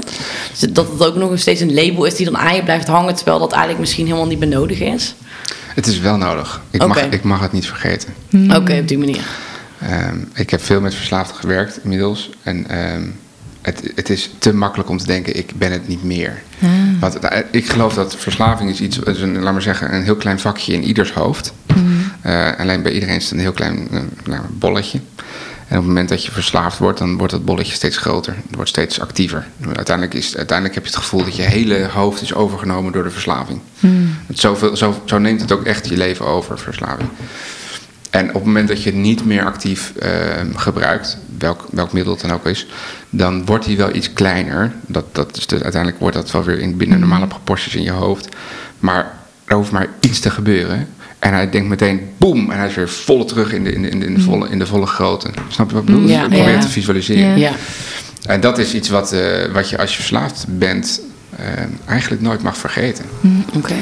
Dus dat het ook nog steeds een label is die dan aan je blijft hangen, terwijl dat eigenlijk misschien helemaal niet meer nodig is? Het is wel nodig. Ik, mag, ik mag het niet vergeten. Oké, op die manier. Ehm, ik heb veel met verslaafden gewerkt inmiddels. En ehm, het, het is te makkelijk om te denken, ik ben het niet meer. Ah. Want eh, ik geloof dat verslaving is iets, is een, laat maar zeggen, een heel klein vakje in ieders hoofd. Eh, alleen bij iedereen is het een heel klein eh, nou, bolletje. En op het moment dat je verslaafd wordt, dan wordt dat bolletje steeds groter. Het wordt steeds actiever. Uiteindelijk, is, uiteindelijk heb je het gevoel dat je hele hoofd is overgenomen door de verslaving. Het zoveel, zo, zo neemt het ook echt je leven over, verslaving. En op het moment dat je het niet meer actief eh, gebruikt, welk, welk middel het dan ook is, dan wordt die wel iets kleiner. Dat, dat is dus, uiteindelijk wordt dat wel weer in, binnen normale proporties in je hoofd. Maar er hoeft maar iets te gebeuren. En hij denkt meteen, boem, en hij is weer volle terug in de, in de, in de, in de, volle, in de volle grootte. Snap je wat ik bedoel? Ja, ik probeer ja. te visualiseren. Ja. En dat is iets wat, eh, wat je als je verslaafd bent eh, eigenlijk nooit mag vergeten. Oké.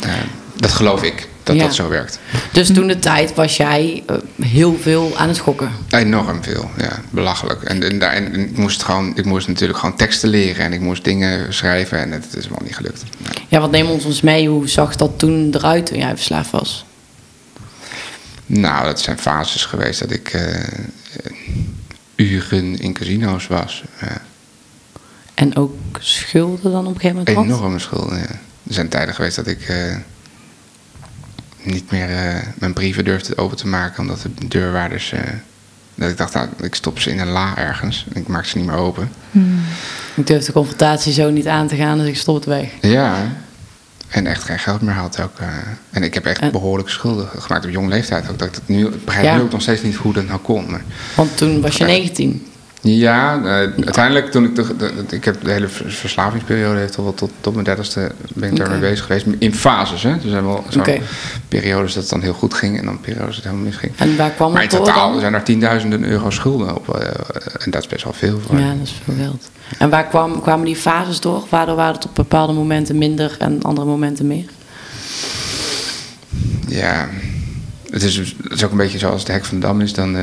Eh, dat geloof ik, dat Ja. dat zo werkt. Dus toen de tijd was jij eh, heel veel aan het gokken. Enorm veel, ja, belachelijk. En, en, ik, moest gewoon, ik moest natuurlijk gewoon teksten leren en ik moest dingen schrijven en het, is helemaal niet gelukt. Nee. Ja, wat neem ons ons mee? Hoe zag dat toen eruit toen jij verslaafd was? Nou, dat zijn fases geweest dat ik eh, uren in casino's was. Ja. En ook schulden dan op een gegeven moment? Enorme schulden, ja. Er zijn tijden geweest dat ik eh, niet meer eh, mijn brieven durfde open te maken, omdat de deurwaarders... eh, dat ik dacht, nou, ik stop ze in een la ergens en ik maak ze niet meer open. Ik durf de confrontatie zo niet aan te gaan, dus ik stop het weg. Ja, en echt geen geld meer had ook. eh. en ik heb echt behoorlijk schulden gemaakt op jonge leeftijd. Ook dat ik, nu, ik begrijp Ja. nu ook nog steeds niet hoe dat nou kon. Maar, Want toen was je 19. Ja, eh, uiteindelijk toen ik... De, ik heb de hele vers- verslavingsperiode... Heeft al wel tot, tot mijn dertigste ben ik daarmee bezig geweest. In fases, hè. Dus er zijn wel Oké. periodes dat het dan heel goed ging... en dan periodes dat het helemaal misging. En waar kwam Maar in het door totaal dan? zijn er tienduizenden euro schulden op. eh, en dat is best wel veel voor. Ja, dat is veel geld. En waar kwam, kwamen die fases door? Waardoor waren het op bepaalde momenten minder en andere momenten meer? Ja, het is, het is ook een beetje zoals het hek van de dam is. Dan, eh,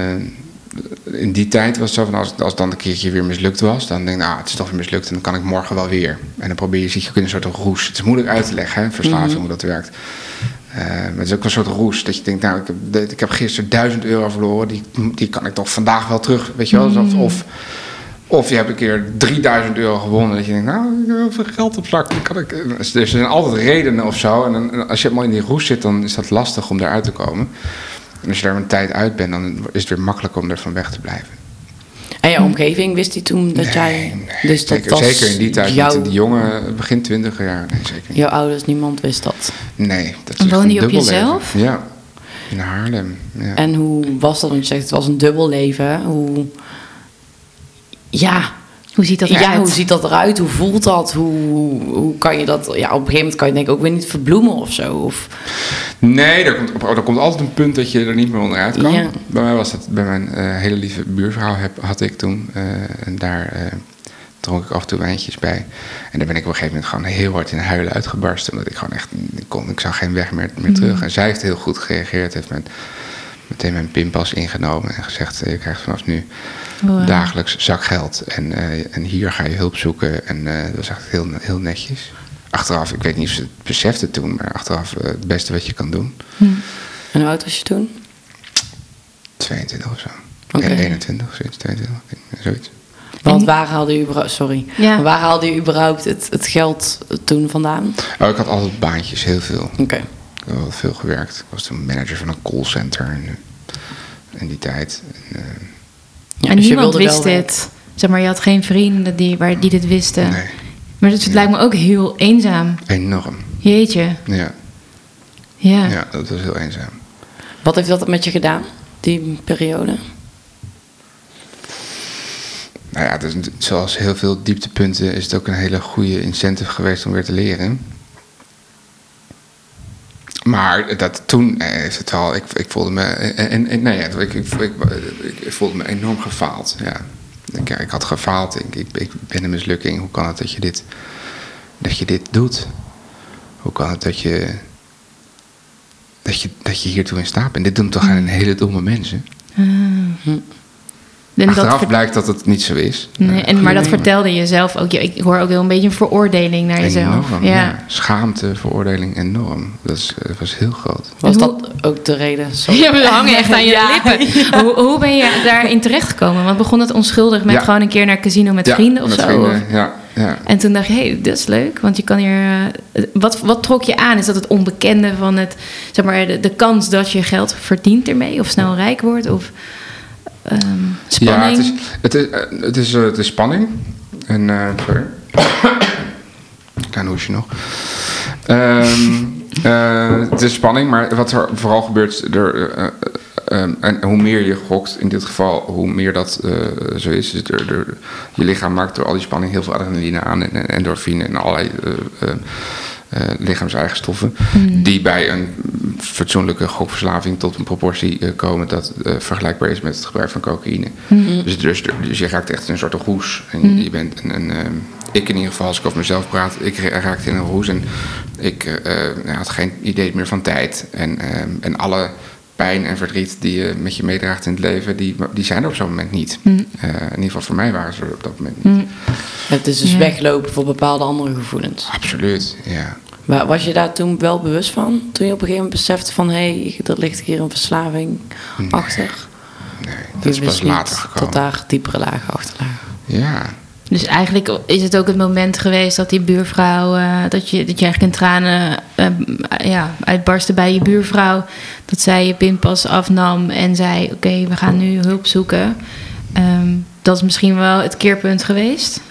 in die tijd was het zo van als, als het dan een keertje weer mislukt was, dan denk ik, nou, het is toch weer mislukt en dan kan ik morgen wel weer. En dan probeer je, zit je een soort roes. Het is moeilijk uit te leggen, hè, verslaving, Mhm. hoe dat werkt. Eh, maar het is ook een soort roes. Dat je denkt, nou, ik heb, ik heb gisteren 1000 euro verloren, die, die kan ik toch vandaag wel terug, weet je wel. Mhm. Of, of je hebt een keer 3000 euro gewonnen. Dat je denkt, nou, ik heb heel veel geld op zak. Kan ik... Dus er zijn altijd redenen of zo. En dan- als je helemaal in die roes zit, dan is dat lastig om eruit te komen. En als je daar een tijd uit bent, dan is het weer makkelijker om er van weg te blijven. En je omgeving, wist die toen dat Nee, jij... nee, dus dat zeker, was zeker in die tijd, jouw, die jonge, begin twintiger jaar. Nee, zeker niet. jouw ouders, niemand wist dat. Nee, dat is woonde een je op dubbel jezelf? leven. Ja, in Haarlem. Ja. En hoe was dat? Want je zegt, het was een dubbel leven. Hoe... Ja, Hoe ziet dat ja, eruit? hoe ziet dat eruit? Hoe voelt dat? Hoe, hoe kan je dat... Ja, op een gegeven moment kan je denk ik ook weer niet verbloemen of zo. Of, Nee, er komt, er komt altijd een punt dat je er niet meer onderuit kan. Ja. Bij mij was dat, bij mijn eh, hele lieve buurvrouw heb, had ik toen. eh, en daar eh, dronk ik af en toe wijntjes bij. En daar ben ik op een gegeven moment gewoon heel hard in huilen uitgebarsten. Omdat ik gewoon echt, ik, kon, ik zag geen weg meer, meer terug. En zij heeft heel goed gereageerd. Heeft met, meteen mijn pinpas ingenomen en gezegd, eh, je krijgt vanaf nu Wow. dagelijks zakgeld. En, eh, en hier ga je hulp zoeken. En eh, dat was echt heel, heel netjes. Achteraf, ik weet niet of ze het besefte toen, maar achteraf het beste wat je kan doen. en hoe oud was je toen? 22 of zo. Oké. Nee, 21 of zoiets, 22, ik denk, zoiets. Want waar haalde je überhaupt... Sorry. Ja. Waar haalde je überhaupt het, het geld toen vandaan? Oh, ik had altijd baantjes, heel veel. Oké. Heb altijd veel gewerkt. Ik was toen manager van een callcenter in, in die tijd. En, eh, Ja, en dus niemand wist dit. Zeg maar, je had geen vrienden die, waar, die dit wisten. nee, Maar het lijkt me ook heel eenzaam. enorm. Jeetje. Ja, Ja. ja, dat was heel eenzaam. Wat heeft dat met je gedaan, die periode? Nou ja, nat- zoals heel veel dieptepunten is het ook een hele goede incentive geweest om weer te leren. Maar dat, toen eh, heeft het wel, ik, ik voelde me, en, en, en, nee, ja, ik, ik, ik, ik voelde me enorm gefaald. Ja. Ik, ik had gefaald, ik, ik, ik ben een mislukking. Hoe kan het dat je dit, dat je dit doet? Hoe kan het dat je, dat je, dat je hiertoe in staat bent? Dit doen toch een hele domme mensen? En Achteraf blijkt dat het niet zo is. nee, en, maar dat vertelde je zelf ook. Ja, Ik hoor ook wel een beetje een veroordeling naar jezelf. Enorm, ja. ja. Schaamte, veroordeling, enorm. Dat, is, dat was heel groot. Was dat ook de reden? <laughs> Sorry. Ja, we hangen echt aan je Ja. lippen. <laughs> Hoe, hoe ben je daarin terechtgekomen? Want begon het onschuldig met Ja. gewoon een keer naar casino met Ja, vrienden of met zo? vrienden, ja, ja. En toen dacht je, hé, dat is leuk, want je kan hier... eh, wat, wat trok je aan? Is dat het onbekende van het, zeg maar, de, de kans dat je geld verdient ermee? Of snel rijk wordt? Of ehm, spanning? Ja, het is, het is, eh, het is, eh, het is spanning. En, eh sorry. <coughs> Klein hoesje nog. Ehm, eh, het is spanning, maar wat er vooral gebeurt... Er, eh, eh, eh, en hoe meer je gokt, in dit geval, hoe meer dat zo is. Dus er, er- je lichaam maakt door al die spanning heel veel adrenaline aan en, en endorfine en allerlei lichaamseigen stoffen. Die bij een fatsoenlijke gokverslaving tot een proportie eh, komen dat eh, vergelijkbaar is met het gebruik van cocaïne. Dus, dus, dus je raakt echt in een soort roes. En je bent een, een, ehm, ik in ieder geval, als ik over mezelf praat, ik ra- raakte in een roes en ik eh, eh, had geen idee meer van tijd. En, ehm, en alle pijn en verdriet die je met je meedraagt in het leven, die, die zijn er op zo'n moment niet. Eh, in ieder geval voor mij waren ze er op dat moment niet. Het is dus Ja. weglopen voor bepaalde andere gevoelens. Absoluut, ja. Maar was je daar toen wel bewust van? Toen je op een gegeven moment besefte van... hé, hey, er ligt hier een verslaving achter. Nee, Je dat is pas later gekomen. dat daar diepere lagen achter lagen. Ja, Dus eigenlijk is het ook het moment geweest dat die buurvrouw, eh, dat, je, dat je eigenlijk in tranen eh, ja, uitbarstte bij je buurvrouw. Dat zij je pinpas afnam en zei: Oké, we gaan nu hulp zoeken. Ehm, dat is misschien wel het keerpunt geweest.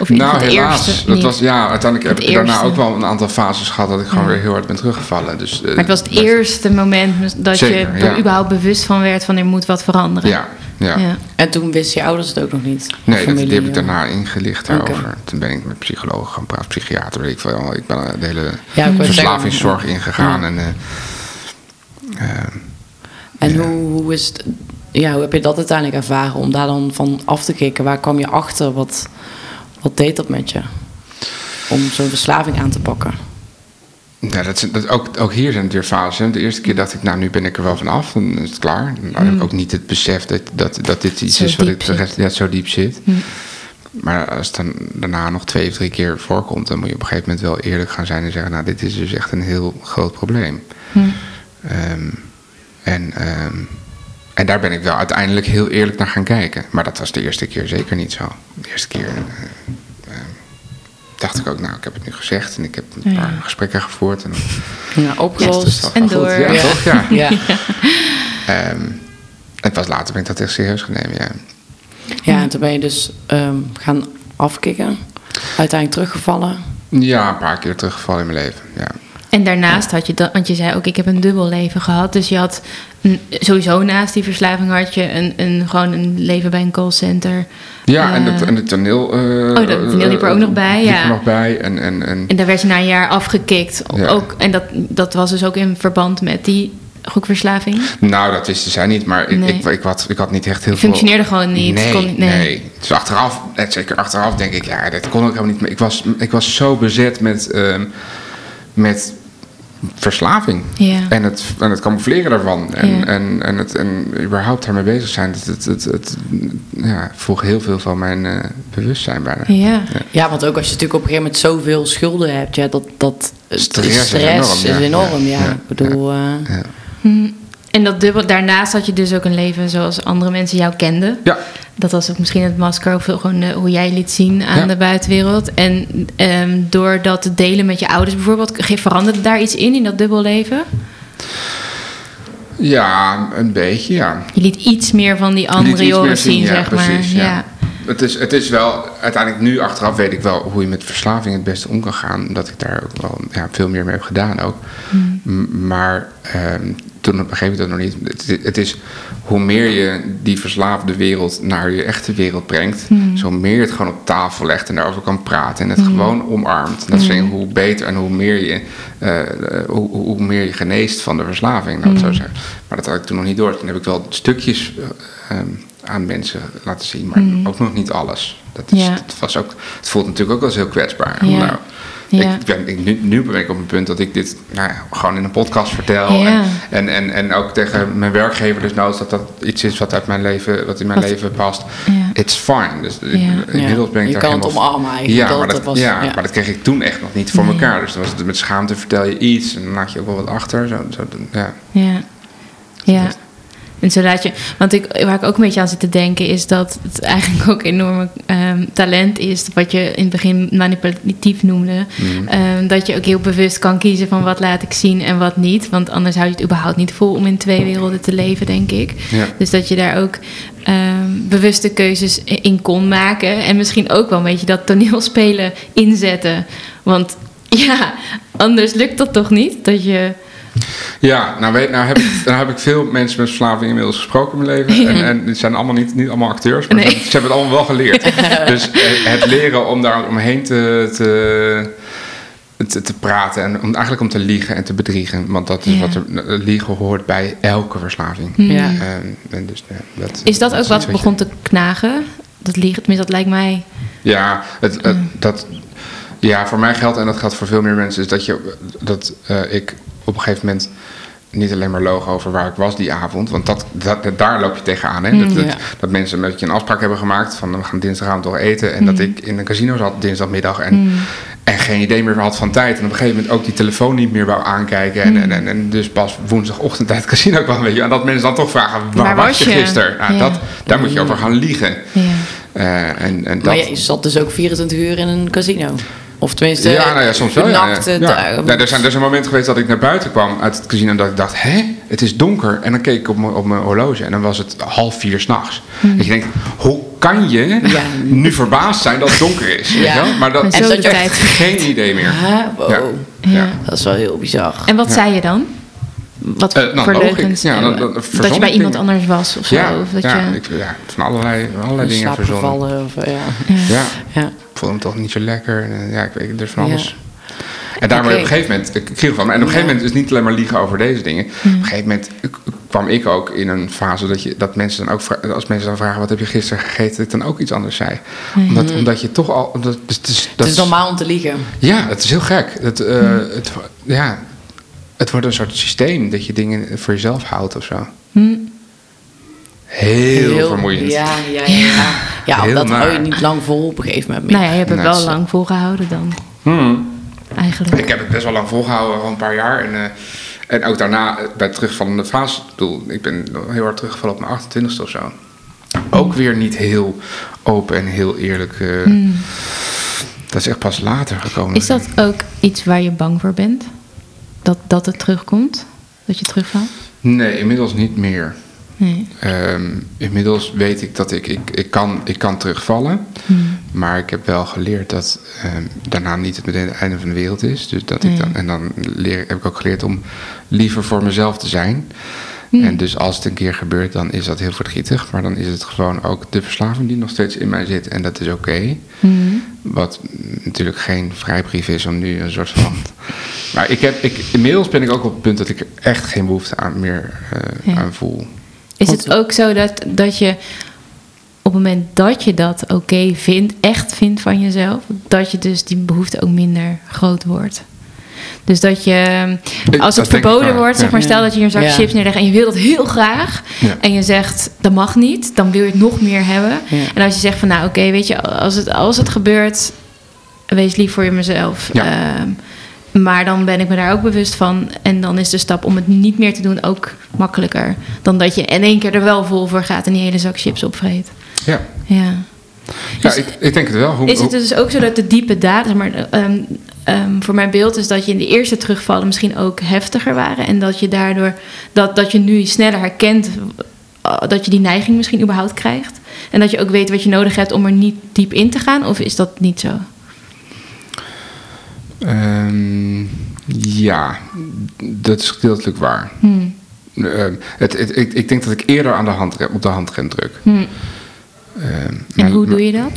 Of in nou het helaas. eerste dat niet. was, ja, uiteindelijk heb ik daarna ook wel een aantal fases gehad dat ik gewoon Ja. weer heel hard ben teruggevallen. Dus, eh, Maar het was het eerste moment dat Zeker, je er ja. überhaupt bewust van werd van er moet wat veranderen. Ja, ja. Ja. En toen wisten je ouders het ook nog niet? Nee, dat, die heb ik eh? daarna ingelicht daarover. Toen ben ik met psychologen gaan praten, psychiater, weet ik veel. Ik ben de hele verslavingszorg ingegaan. Ja. En, eh, eh, En Ja. hoe, hoe, is het, ja, hoe heb je dat uiteindelijk ervaren om daar dan van af te kicken? Waar kwam je achter? Wat, wat deed dat met je? Om zo'n verslaving aan te pakken? Ja, dat, is- dat, ook, ook hier zijn het weer fasen. hè. De eerste keer dacht ik, nou, nu ben ik er wel van af. Dan is het klaar. Dan heb ik ook niet het besef dat, dat, dat dit iets Zo is wat ik de rest, ja, zo diep zit. Hm. Maar als het dan daarna nog twee of drie keer voorkomt... dan moet je op een gegeven moment wel eerlijk gaan zijn en zeggen... nou, dit is dus echt een heel groot probleem. Hm. Ehm, en, ehm, en daar ben ik wel uiteindelijk heel eerlijk naar gaan kijken. Maar dat was de eerste keer zeker niet zo. De eerste keer eh, eh, dacht ik ook, nou, ik heb het nu gezegd... en ik heb een Ja. paar gesprekken gevoerd... En, Ja, opgelost. En was door. goed. Ja, Ja. toch? Ja. <laughs> Ja. <laughs> Ehm, en pas later ben ik dat echt serieus gaan nemen, ja. ja, en toen ben je dus ehm, gaan afkicken. Uiteindelijk teruggevallen. Ja, een paar keer teruggevallen in mijn leven, ja. En daarnaast had je dat, want je zei ook, ik heb een dubbel leven gehad. Dus je had een- sowieso naast die verslaving had je een, een, gewoon een leven bij een callcenter. Ja, en, het, Eh, en het toneel... eh, dat toneel liep er ook nog bij, ja. er nog bij, en... en, en En daar werd je na een jaar afgekikt. Ja. Ook, en dat, dat was dus ook in verband met die gokverslaving. Nou, dat wisten zij niet, maar ik, Nee. ik, ik, had, ik had niet echt heel veel... Functioneerde gewoon niet. Nee, Kon niet- nee. nee. Dus achteraf, zeker achteraf denk ik, ja, dat kon ook helemaal niet meer. Ik was, ik was zo bezet met, ehm, met verslaving. Ja. En het, en het camoufleren daarvan. En, en, en, het, en überhaupt daarmee bezig zijn. Het, het, het, het, ja, vroeg heel veel van mijn eh, bewustzijn bijna. Ja. Ja, want ook als je natuurlijk op een gegeven moment zoveel schulden hebt, ja, dat, dat Stress is enorm, is ja. enorm. Ja, Ja, ik bedoel, eh, Ja. Hm. En dat dubbel, daarnaast had je dus ook een leven zoals andere mensen jou kenden. ja. Dat was ook misschien het masker of gewoon eh, hoe jij liet zien aan Ja. de buitenwereld. En ehm, door dat te delen met je ouders bijvoorbeeld, veranderde daar iets in, in dat dubbelleven? Ja, een beetje, ja. Je liet iets meer van die andere joren zien, ja, zeg maar. precies, Ja. ja. Het, is, het is wel, uiteindelijk nu achteraf weet ik wel hoe je met verslaving het beste om kan gaan. Omdat ik daar ook wel ja, veel meer mee heb gedaan ook. Hmm. Maar ehm, toen op een gegeven moment nog niet. Het, het is hoe meer je die verslaafde wereld naar je echte wereld brengt. Hmm. Zo meer je het gewoon op tafel legt en daarover kan praten. En het gewoon omarmt. Dat is Hmm. hoe beter en hoe meer je, eh, hoe, hoe meer je geneest van de verslaving. Nou, het Hmm. zo zeggen. Maar dat had ik toen nog niet door. Toen heb ik wel stukjes eh, ehm, aan mensen laten zien, maar ook nog niet alles. Dat, is, Hmm. Ja. dat was ook, het voelt natuurlijk ook wel eens heel kwetsbaar. Ja. Nou, Ja. ik ben, ik, nu, nu ben ik op een punt dat ik dit nou, ja, gewoon in een podcast vertel. Ja. En, en, en, en ook tegen mijn werkgever dus nou, dat dat iets is wat, uit mijn leven, wat in mijn Wat- leven past. Ja. It's fine. Dus ik- inmiddels ben ik Je daar kan het helemaal- omarmen eigenlijk, Ja, dat maar dat, het was- ja, ja. maar dat kreeg ik toen echt nog niet voor Nee. elkaar. Dus dan was het met schaamte vertel je iets en dan laat je ook wel wat achter. Zo, zo, ja. Ja. Ja. En zo laat je, want ik, waar ik ook een beetje aan zit te denken, is dat het eigenlijk ook enorme ehm, talent is. Wat je in het begin manipulatief noemde. Mhm. Ehm, dat je ook heel bewust kan kiezen van wat laat ik zien en wat niet. Want anders hou je het überhaupt niet vol om in twee werelden te leven, denk ik. Ja. Dus dat je daar ook ehm, bewuste keuzes in kon maken. En misschien ook wel een beetje dat toneelspelen inzetten. Want <laughs> ja, anders lukt dat toch niet? Dat je. Ja, nou, weet, nou, heb ik, <laughs> nou heb ik veel mensen met verslaving inmiddels gesproken in mijn leven. En, en het zijn allemaal niet, niet allemaal acteurs, maar Nee. ze, hebben- ze hebben het allemaal wel geleerd. <laughs> dus eh, het leren om daar omheen te, te, te, te praten en om, eigenlijk om te liegen en te bedriegen. Want dat is Ja. wat er, liegen hoort bij elke verslaving. Ja. En, en dus, ja, dat, Hmm. Is dat ook wat je- begon te knagen? Dat liegen, tenminste, dat lijkt mij. Ja, het, het- dat, ja, voor mij geldt, en dat geldt voor veel meer mensen, is dat, je, dat eh, ik op een gegeven moment niet alleen maar loog over waar ik was die avond. Want dat, dat, daar loop je tegenaan. Hè? Dat, dat, Ja. dat mensen met je een afspraak hebben gemaakt van we gaan dinsdagavond toch eten. En dat ik in een casino zat dinsdagmiddag en, en geen idee meer had van tijd. En op een gegeven moment ook die telefoon niet meer wou aankijken. En, en, en, en dus pas woensdagochtend uit het casino kwam. Weet je, en dat mensen dan toch vragen, waar, Waar was je je? gisteren? Nou, Ja. dat, daar moet je over gaan liegen. Ja. Eh, en, en dat, Maar je zat dus ook 24 uur in een casino. Of tenminste, ja, nou ja, soms wel. Ja, nachten, ja. Ja, er, zijn, er is een moment geweest dat ik naar buiten kwam uit het casino en dat ik dacht, hè, het is donker. En dan keek ik op mijn, op mijn horloge en dan was het half vier s'nachts. Hmm. Dat je denkt, hoe kan je Ja. <laughs> nu verbaasd zijn dat het donker is? Weet Ja. je wel? Maar dat dat je tijd. geen idee meer. Wow. Ja. Ja. Ja. Dat is wel heel bizar. En wat Ja. zei je dan? Wat Eh, nou, voor leugens? Ja, Eh, dat verzon je bij iemand anders was of zo? Ja, of dat ja, je, ik, ja, van allerlei, allerlei dingen verzonnen. Of ja. Ja, voelde me toch niet zo lekker. En, Ja, ik weet dus van alles. En daar Oké. op een gegeven moment, ik kreeg van, en op een gegeven moment is het niet alleen maar liegen over deze dingen. Op een gegeven moment kwam ik ook in een fase dat, je, dat mensen dan ook, als mensen dan vragen: wat heb je gisteren gegeten? Dat ik dan ook iets anders zei. Omdat, omdat je toch al. Omdat, dus, het is, dat Het is normaal om te liegen. Ja, het is heel gek. Het, eh, het, ja, het wordt een soort systeem dat je dingen voor jezelf houdt of zo. Heel, vermoeiend. Ja, ja, ja. Ja, ja Heel dat hou je niet lang vol op een gegeven moment meer. Nou ja, je hebt het Nee, wel lang volgehouden dan, Hmm. eigenlijk. Ik heb het best wel lang volgehouden, al een paar jaar. En, eh, en ook daarna, eh, bij het terugvallende fase, ik bedoel, ik ben heel hard teruggevallen op mijn 28ste of zo. Ook weer niet heel open en heel eerlijk. eh, Dat is echt pas later gekomen. Is dat ook iets waar je bang voor bent? Dat, dat het terugkomt? Dat je terugvalt? Nee, inmiddels niet meer. Nee. Ehm, inmiddels weet ik dat ik, ik, ik, kan, ik kan terugvallen. Maar ik heb wel geleerd dat ehm, daarna niet het meteen het einde van de wereld is. Dus dat ik dan, en dan leer, heb ik ook geleerd om liever voor mezelf te zijn. En dus als het een keer gebeurt, dan is dat heel verdrietig. Maar dan is het gewoon ook de verslaving die nog steeds in mij zit. En dat is oké. Wat natuurlijk geen vrijbrief is om nu een soort van. Maar ik heb, ik, inmiddels ben ik ook op het punt dat ik er echt geen behoefte aan meer Ja. aan voel. Is Want- het ook zo dat, dat je op het moment dat je dat oké vindt, echt vindt van jezelf, dat je dus die behoefte ook minder groot wordt? Dus dat je, als het verboden wordt, zeg ja. maar, stel dat je hier een zak Ja. chips neerlegt en je wil dat heel graag, Ja. en je zegt dat mag niet, dan wil je het nog meer hebben. Ja. En als je zegt van nou oké, weet je, als het, als het gebeurt, wees lief voor jezelf. Ja. Ehm, maar dan ben ik me daar ook bewust van. En dan is de stap om het niet meer te doen ook makkelijker. Dan dat je in één keer er wel vol voor gaat en die hele zak chips opvreet. Ja, Ja. ja Dus ik, ik denk het wel. Hoe, is het dus ook zo dat de diepe daad, zeg maar, ehm, ehm, voor mijn beeld is dat je in de eerste terugvallen misschien ook heftiger waren. En dat je daardoor, dat, dat je nu sneller herkent eh, dat je die neiging misschien überhaupt krijgt. En dat je ook weet wat je nodig hebt om er niet diep in te gaan. Of is dat niet zo? Ehm, ja, dat is gedeeltelijk waar. Hmm. Ehm, het, het- ik, ik denk dat ik eerder aan de handrem, op de handrem druk. Hmm. Ehm, En maar- hoe doe je dat?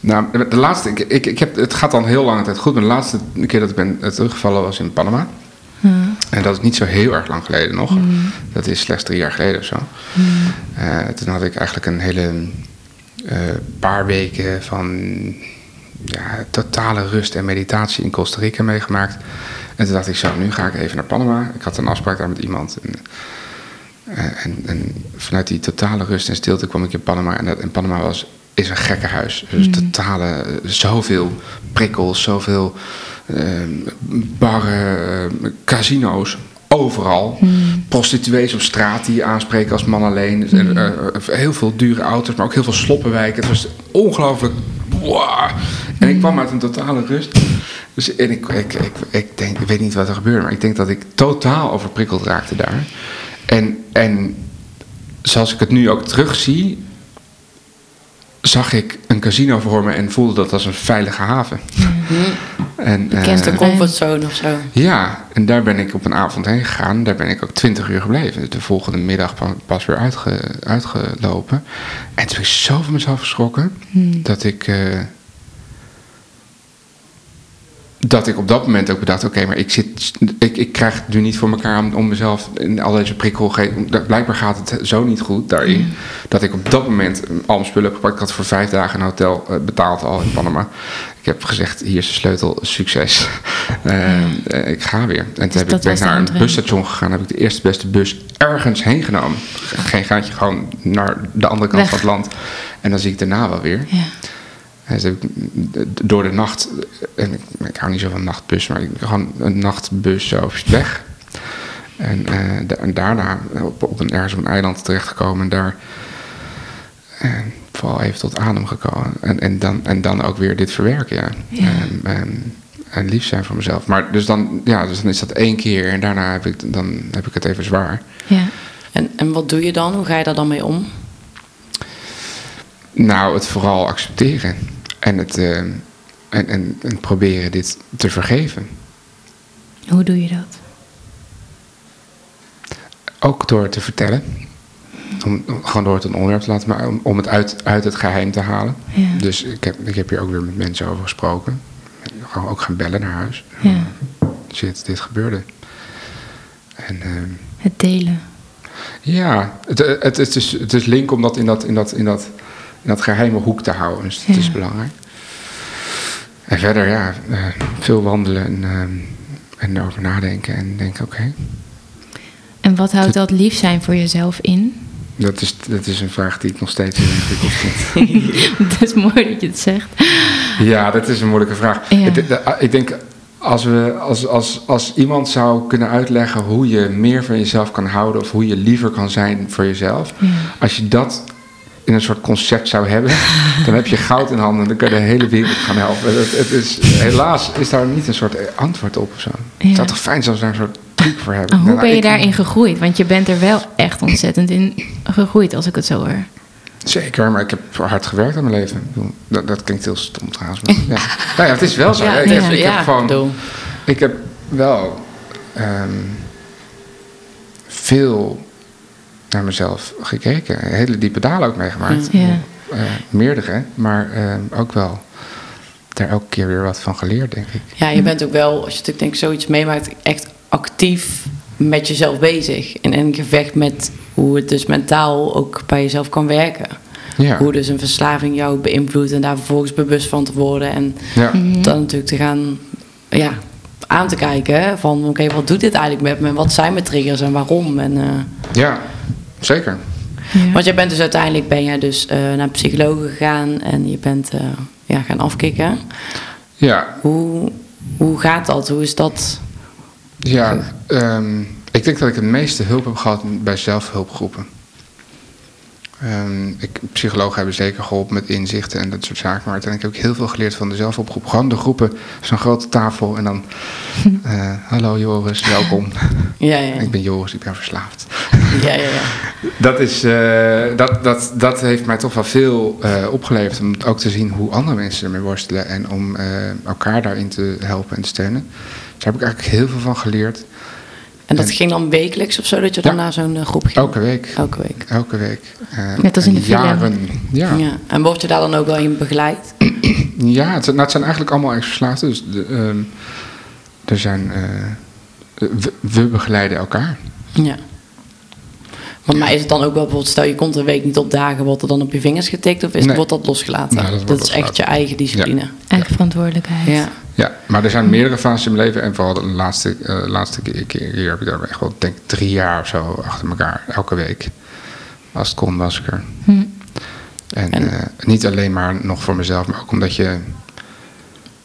Nou, de laatste, ik, ik, ik heb, het gaat al heel lange tijd goed. Maar de laatste keer dat ik ben eh, teruggevallen was in Panama. Hmm. En dat is niet zo heel erg lang geleden nog. Dat is slechts drie jaar geleden of zo. Eh, toen had ik eigenlijk een hele eh, paar weken van ja, totale rust en meditatie in Costa Rica meegemaakt. En toen dacht ik zo, nu ga ik even naar Panama. Ik had een afspraak daar met iemand. En, eh, en, en vanuit die totale rust en stilte kwam ik in Panama. En, dat, en Panama was, is een gekke huis. Dus totale, eh, zoveel prikkels, zoveel eh, barren, eh, casino's. Overal. Prostituees op straat die je aanspreken als man alleen. Dus, eh, heel veel dure auto's, maar ook heel veel sloppenwijken. Het was ongelooflijk. En ik kwam uit een totale rust. Dus en ik, ik, ik, ik, denk, ik weet niet wat er gebeurde, maar ik denk dat ik totaal overprikkeld raakte daar. En, en zoals ik het nu ook terugzie, zag ik een casino voor me en voelde dat als een veilige haven. En, Je kent de eh, comfortzone of zo. ja, en daar ben ik op een avond heen gegaan. Daar ben ik ook twintig uur gebleven. Dus de volgende middag pa- pas weer uitge, uitgelopen. En toen ben ik zo van mezelf geschrokken dat ik. eh, dat ik op dat moment ook bedacht: oké, maar ik, zit, ik, ik krijg het nu niet voor elkaar om, om mezelf in al deze prikkel. Blijkbaar gaat het zo niet goed daarin. Dat ik op dat moment al mijn spullen heb gepakt. Ik had voor vijf dagen een hotel eh, betaald al in Panama. Ik heb gezegd: hier is de sleutel, succes. <laughs> Eh, eh, ik ga weer. En toen heb ik, ben naar een busstation gegaan. Heb ik de eerste beste bus ergens heen genomen. Geen gaatje, gewoon naar de andere kant Weg. van het land. En dan zie ik daarna wel weer. Ja. Door de nacht, en ik, ik hou niet zo van nachtbus, maar ik, gewoon een nachtbus zo weg. En, eh, en daarna op, op een, ergens op een eiland terechtgekomen en daar vooral even tot adem gekomen. En, en, dan, en dan ook weer dit verwerken, ja. En lief zijn voor mezelf. Maar dus dan, ja, dus dan is dat één keer en daarna heb ik, dan heb ik het even zwaar. Ja. En, en wat doe je dan? Hoe ga je daar dan mee om? Nou, het vooral accepteren. En, het, eh, en, en, en proberen dit te vergeven. Hoe doe je dat? Ook door te vertellen. Om, om- gewoon door het een onderwerp te laten, maar om, om het uit, uit het geheim te halen. Ja. Dus ik heb, ik heb hier ook weer met mensen over gesproken. Gewoon ook gaan bellen naar huis. Ja. Shit, dit gebeurde. En, ehm, Het delen. Ja, het, het, het, is, het is link om dat in dat, in dat, in dat, dat geheime hoek te houden. Dus Ja. is belangrijk. En verder, ja, eh, veel wandelen en, ehm, en erover nadenken. En denken, oké, En wat houdt dat lief zijn voor jezelf in? dat, is, dat is een vraag die ik nog steeds heel ingewikkeld vind. <laughs> Het is mooi dat je het zegt. Ja, dat is een moeilijke vraag. Ja. Ik, denk- ik denk, als, we, als, als, als iemand zou kunnen uitleggen hoe je meer van jezelf kan houden... of hoe je liever kan zijn voor jezelf... Ja. als je dat in een soort concept zou hebben... <laughs> dan heb je goud in handen en dan kun je de hele wereld gaan helpen. Het, het is, helaas is daar niet een soort antwoord op of zo. Ja. Het zou toch fijn zijn als we daar een soort truc voor hebben. En hoe Nou, ben je daarin gegroeid? Want je bent er wel echt ontzettend in gegroeid, als ik het zo hoor. Zeker, maar ik heb hard gewerkt aan mijn leven. Dat, dat klinkt heel stom trouwens. Maar ja. Nou ja, het is wel zo. Ja, ik, heb, ik ja, heb gewoon... Ik heb wel ehm, veel naar mezelf gekeken. Hele diepe dalen ook meegemaakt. Ja. Eh, meerdere, maar ehm, ook wel daar elke keer weer wat van geleerd, denk ik. Ja, je bent ook wel, als je natuurlijk denk ik zoiets meemaakt, echt actief met jezelf bezig. En in gevecht met hoe het dus mentaal ook bij jezelf kan werken. Ja, Hoe dus een verslaving jou beïnvloedt en daar vervolgens bewust van te worden. En ja. dan natuurlijk te gaan ja, aan te kijken van oké, wat doet dit eigenlijk met me? Wat zijn mijn triggers en waarom? En, eh, ja zeker. Ja. want jij bent dus uiteindelijk ben jij dus eh, naar een psycholoog gegaan en je bent eh, ja, gaan afkicken. Ja, Hoe, hoe gaat dat? Hoe is dat? Ja, ehm, ik denk dat ik het meeste hulp heb gehad bij zelfhulpgroepen. Ehm, ik, psychologen hebben zeker geholpen met inzichten en dat soort zaken. Maar uiteindelijk heb ik heel veel geleerd van de zelfhulpgroep. Gewoon de groepen, zo'n grote tafel en dan... <laughs> eh, Hallo Joris, welkom. Ja, ja, <laughs> ik ben Joris, ik ben verslaafd. <laughs> ja, ja, ja. Dat, is, eh, dat, dat, dat heeft mij toch wel veel eh, opgeleverd. Om ook te zien hoe andere mensen ermee worstelen. En om elkaar daarin te helpen en te steunen. Dus daar heb ik eigenlijk heel veel van geleerd. En dat En- ging dan wekelijks of zo, dat je dan Ja. naar zo'n eh, groep ging? Elke week. Elke week. Elke week. Eh, Net als in en de film. Jaren. Ja, Ja. En word je daar dan ook wel in begeleid? <clears throat> ja het, zijn- nou, het zijn eigenlijk allemaal ex-verslaafden. Dus de, ehm, er zijn... eh, we, we begeleiden elkaar. Ja. Want maar is het dan ook wel bijvoorbeeld, stel je komt een week niet op dagen, wordt er dan op je vingers getikt of is, Nee. wordt dat losgelaten? Nee, dat wordt is echt je eigen discipline. Eigen verantwoordelijkheid. Ja. Ja, maar er zijn meerdere fases in mijn leven. En vooral de laatste, eh, laatste keer, keer hier heb ik daar echt wel, denk ik, drie jaar of zo achter elkaar. Elke week. Als het kon, was ik er. Hm. En, En- eh, niet alleen maar nog voor mezelf, maar ook omdat je... Op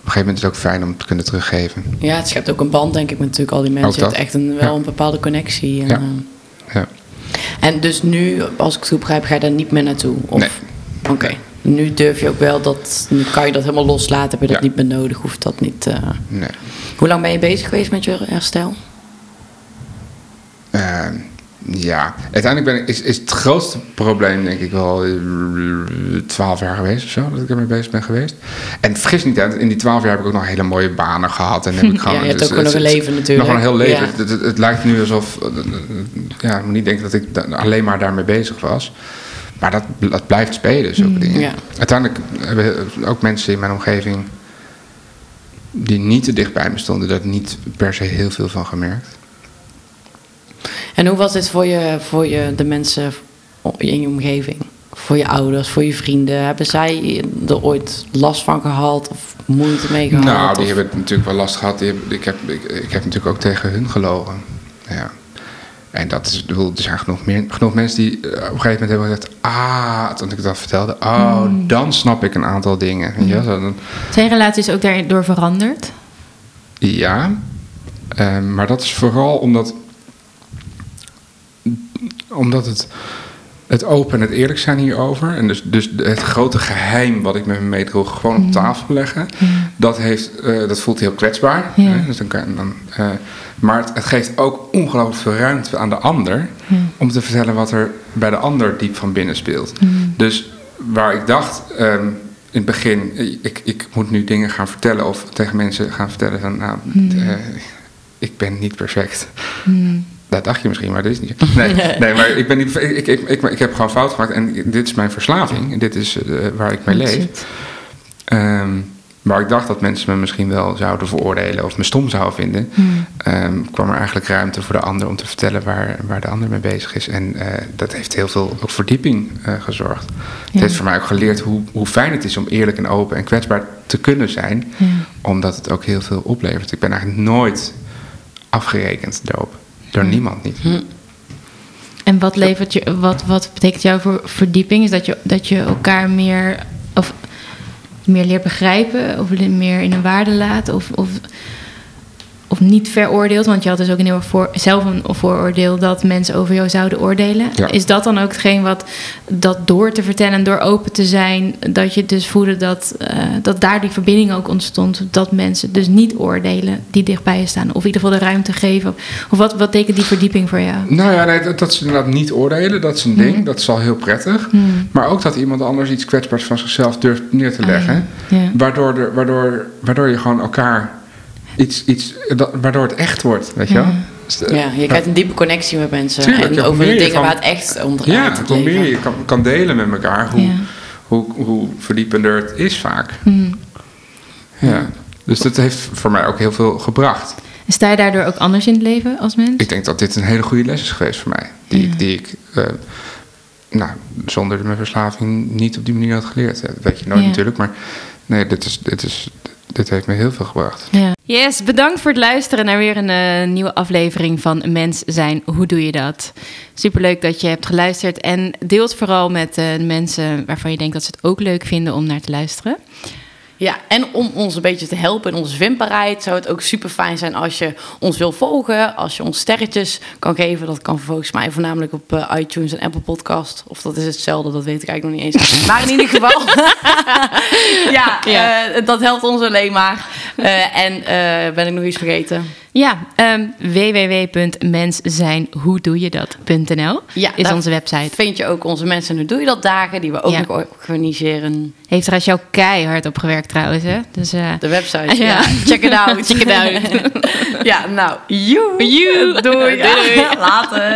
een gegeven moment is het ook fijn om te kunnen teruggeven. ja, het schept ook een band denk ik met natuurlijk al die mensen. Hebt echt een, wel Ja. een bepaalde connectie. En, Ja. eh, Ja. En dus nu, als ik het goed begrijp, ga je daar niet meer naartoe? Of? Nee. Oké. Nu durf je ook wel dat, nu kan je dat helemaal loslaten, heb je dat Ja. niet meer nodig, hoeft dat niet. eh. Nee. Hoe lang ben je bezig geweest met je herstel? Ja, uiteindelijk ben ik, is, is het grootste probleem denk ik wel eh, twaalf jaar geweest of zo, dat ik ermee bezig ben geweest. En vergis niet, in die twaalf jaar heb ik ook nog hele mooie banen gehad. En heb ik <laughs> gewoon, Ja, je hebt dus ook het- nog een leven natuurlijk. Nog een heel leven. Ja. Het, het, het lijkt nu alsof, ja, ik moet niet denken dat ik alleen maar daarmee bezig was. Maar dat, dat blijft spelen, zulke dingen. ja. Uiteindelijk hebben ook mensen in mijn omgeving die niet te dicht bij me stonden, daar niet per se heel veel van gemerkt. En hoe was dit voor je, voor je de mensen in je omgeving? Voor je ouders, voor je vrienden? Hebben zij er ooit last van gehad of moeite mee gehad? Nou, die of- hebben het natuurlijk wel last gehad. Hebben, ik, heb, ik, ik heb natuurlijk ook tegen hun gelogen. Ja. En dat is, bedoel, er zijn genoeg, meer, genoeg mensen die eh, op een gegeven moment hebben gezegd... Ah, toen ik dat vertelde, oh, Hmm. dan snap ik een aantal dingen. Zo, dan- Zijn relaties ook daardoor veranderd? Ja, eh, maar dat is vooral omdat, omdat het, het open en het eerlijk zijn hierover... en dus, dus het grote geheim wat ik met me meedroeg gewoon op tafel leggen... Dat, heeft, eh, dat voelt heel kwetsbaar. Ja. Hè? Dus dan kan, dan, eh, maar het, het geeft ook ongelooflijk veel ruimte aan de ander... om te vertellen wat er bij de ander diep van binnen speelt. Dus waar ik dacht... ehm, in het begin, ik, ik moet nu dingen gaan vertellen of tegen mensen gaan vertellen van, nou, eh, ik ben niet perfect. Dat dacht je misschien, maar dat is niet. <laughs> Nee, nee maar ik ben niet. Ik, ik, ik, ik, heb gewoon fout gemaakt en dit is mijn verslaving en dit is eh, waar ik mee That's leef. Ehm, waar ik dacht dat mensen me misschien wel zouden veroordelen of me stom zouden vinden, Hmm. ehm, kwam er eigenlijk ruimte voor de ander om te vertellen waar, waar de ander mee bezig is. En eh, dat heeft heel veel ook verdieping eh, gezorgd. Het heeft voor mij ook geleerd hoe, hoe fijn het is om eerlijk en open en kwetsbaar te kunnen zijn, Ja. omdat het ook heel veel oplevert. Ik ben eigenlijk nooit afgerekend daarop. Door niemand niet. En wat levert je, wat, wat betekent jou voor verdieping? Is dat je, dat je elkaar meer, of meer leert begrijpen, of meer in een waarde laat, of, of, of niet veroordeelt? Want je had dus ook een heel voor, zelf een vooroordeel dat mensen over jou zouden oordelen. Ja. Is dat dan ook hetgeen wat dat door te vertellen en door open te zijn, dat je dus voelde dat, eh, dat daar die verbinding ook ontstond, dat mensen dus niet oordelen die dichtbij je staan, of in ieder geval de ruimte geven? Of wat, wat betekent die verdieping voor jou? Nou ja, nee, dat, dat ze inderdaad niet oordelen, dat is een ding. Dat is al heel prettig. Hmm. Maar ook dat iemand anders iets kwetsbaars van zichzelf durft neer te Ah, leggen. ja. Ja. Waardoor, de, waardoor, waardoor je gewoon elkaar iets, iets dat, waardoor het echt wordt, weet je wel? Ja. Dus Ja, je krijgt een diepe connectie met mensen. Tuurlijk, en over de dingen waar het echt om draait. Ja, hoe meer je kan, kan delen met elkaar, hoe, Ja. hoe, hoe verdiepender het is vaak. Hmm. Ja. Dus dat heeft voor mij ook heel veel gebracht. En Sta je daardoor ook anders in het leven als mens? Ik denk dat dit een hele goede les is geweest voor mij. Die, Ja. ik- die ik eh, nou, zonder mijn verslaving niet op die manier had geleerd. Dat weet je nooit Ja. natuurlijk, maar nee, dit, is, dit, is, dit heeft me heel veel gebracht. Ja. Yes, bedankt voor het luisteren naar weer een eh, nieuwe aflevering van Mens zijn. Hoe doe je dat? Superleuk dat je hebt geluisterd en deelt vooral met de mensen waarvan je denkt dat ze het ook leuk vinden om naar te luisteren. Ja, en om ons een beetje te helpen in onze vindbaarheid, zou het ook super fijn zijn als je ons wil volgen. Als je ons sterretjes kan geven. Dat kan volgens mij voornamelijk op eh, iTunes en Apple Podcast. Of dat is hetzelfde, dat weet ik eigenlijk nog niet eens. <laughs> Maar in ieder geval. <laughs> ja, Ja. eh, dat helpt ons alleen maar. Eh, en ben ik nog iets vergeten? Ja, ehm www.menszijnhoedoejedat.nl Ja, is onze website. Vind je ook onze mensen, hoe doe je dat dagen, die we ook Ja. nog organiseren. Heeft jou keihard op gewerkt trouwens, hè? Dus eh, De website. <laughs> Ja. Ja. Check it out. <laughs> Check it out. <laughs> ja, nou. Joe. Doei. Doei. Later.